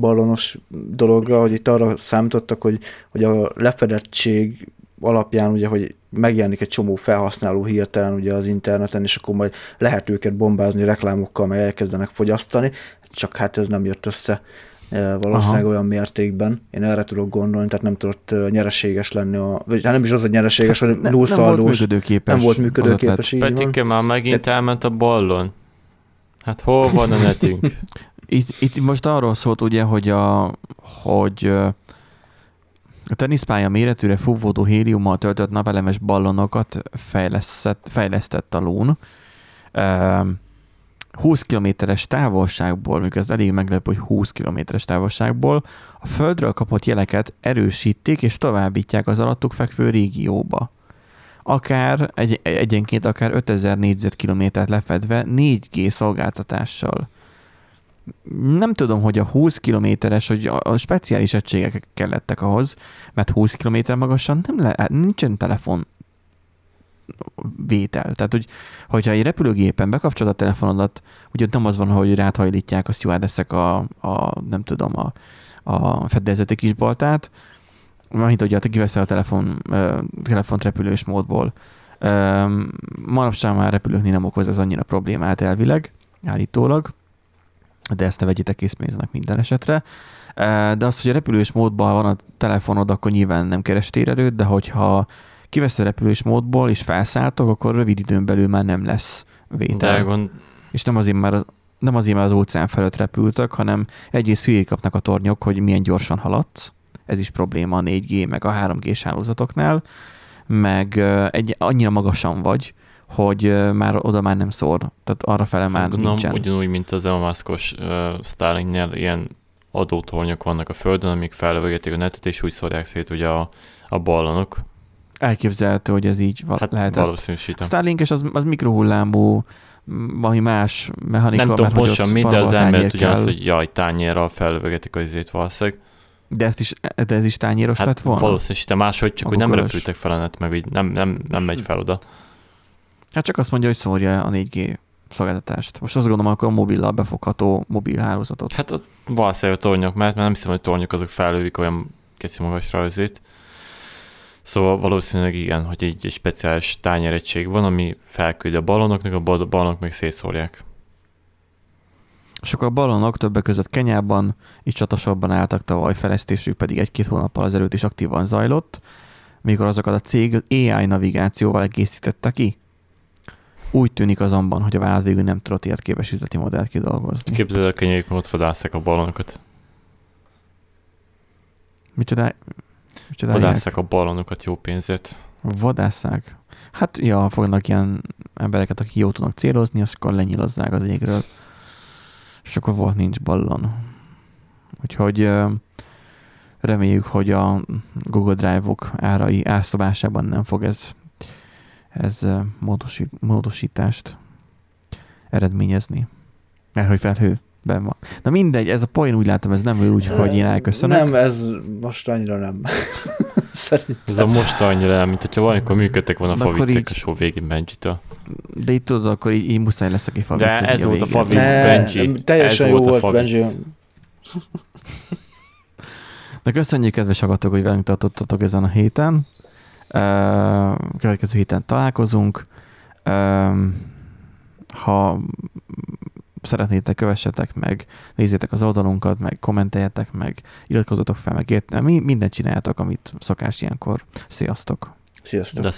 ballonos dologgal, hogy itt arra számítottak, hogy, hogy a lefedettség alapján ugye, hogy megjelenik egy csomó felhasználó hirtelen ugye az interneten, és akkor majd lehet őket bombázni reklámokkal, meg elkezdenek fogyasztani, csak hát ez nem jött össze e, valószínűleg Aha. olyan mértékben. Én erre tudok gondolni, tehát nem tudott nyereséges lenni, a, vagy hát nem is az, hogy nyereséges, hanem nem, nem volt működőképes. Nem volt működőképes, Petike már megint De... elment a ballon. Hát hol van a netünk? (laughs) itt, itt most arról szólt ugye, hogy, a, hogy A teniszpálya méretűre fúvódó héliummal töltött napelemes ballonokat fejlesztett, fejlesztett a lón. 20 kilométeres távolságból, mikor ez elég meglepő, hogy 20 kilométeres távolságból a Földről kapott jeleket erősítik és továbbítják az alattuk fekvő régióba. Akár egy, egyenként akár 5000 négyzetkilométert lefedve 4G szolgáltatással. Nem tudom, hogy a 20 kilométeres, hogy a, a speciális egységek kellettek ahhoz, mert 20 kilométer magasan nem le, nincsen telefon vétel. Tehát, hogy, hogyha egy repülőgépen bekapcsolod a telefonodat, ugye nem az van, hogy ráthajlítják a stewardessek a, a nem tudom, a, a fedélzeti kisbaltát, mint hogy te kiveszel a telefon, telefont repülős módból. Manapság már repülőknél nem okoz ez annyira problémát elvileg, állítólag, de ezt ne vegyitek készpénznek minden esetre. De az, hogy a repülős módban van a telefonod, akkor nyilván nem keres térerőt, de hogyha kivesz a repülős módból, és felszálltok, akkor rövid időn belül már nem lesz vétel. De gond... És nem azért, már, nem azért, mert az óceán felett repültek, hanem egyrészt hülyék kapnak a tornyok, hogy milyen gyorsan haladsz. Ez is probléma a 4G meg a 3G-s hálózatoknál, meg egy, annyira magasan vagy, hogy már oda már nem szór. Tehát arra fele már Gondolom, nincsen. ugyanúgy, mint az Elon Musk-os uh, Starlinknél ilyen adótornyok vannak a Földön, amik felvegetik a netet, és úgy szórják szét ugye a, a ballonok, elképzelhető, hogy ez így val- hát lehet. valószínűsítem. Starlink és az, az mikrohullámú, valami más mechanika. Nem tudom pontosan mi, de az ember ugye az, hogy jaj, tányérral felvegetik az izét valószínűleg. De, ezt is, de ez is tányéros hát lett volna? Valószínűsítem máshogy, csak a hogy nem repültek fel a net, meg így nem, nem, nem megy fel oda. Hát csak azt mondja, hogy szórja a 4G szolgáltatást. Most azt gondolom, akkor a mobillal befogható mobil hálózatot. Hát az valószínűleg a tornyok, mert nem hiszem, hogy tornyok azok felővik olyan keci magasra azért. Szóval valószínűleg igen, hogy egy, egy speciális tányéregység van, ami felküldi a ballonoknak, a ballonok meg szétszórják. És akkor a ballonok többek között Kenyában is csatasorban álltak tavaly, fejlesztésük pedig egy-két hónappal azelőtt is aktívan zajlott, mikor azokat a cég AI navigációval egészítette ki. Úgy tűnik azonban, hogy a vállalat végül nem tudott ilyet képes üzleti modellt kidolgozni. Képzeld el, kenyék, ott vadászák a ballonokat. Micsoda? Vadásszák a ballonokat jó pénzért. Vadásszák? Hát, ja, fognak ilyen embereket, akik jó tudnak célozni, azt akkor lenyilazzák az égről. És akkor volt nincs ballon. Úgyhogy reméljük, hogy a Google Drive-ok árai árszabásában nem fog ez, ez módosít, módosítást eredményezni. Mert hogy felhő ben van. Na mindegy, ez a poén úgy látom, ez nem úgy, hogy én elköszönök. Nem, ez most annyira nem. (laughs) Szerintem. Ez a most annyira nem, mint hogyha valamikor működtek volna a faviccek a show végén Benji-től. De itt tudod, akkor így, így muszáj lesz, aki favicc. De ez a volt a favicc Benji. Teljesen ez jó volt, volt Benji. (laughs) De köszönjük, kedves hallgatók, hogy velünk tartottatok ezen a héten. Következő héten találkozunk. Ha szeretnétek, kövessetek meg, nézzétek az oldalunkat, meg kommenteljetek meg, iratkozzatok fel, meg értem, mi mindent csináljátok, amit szokás ilyenkor. Sziasztok! Sziasztok! De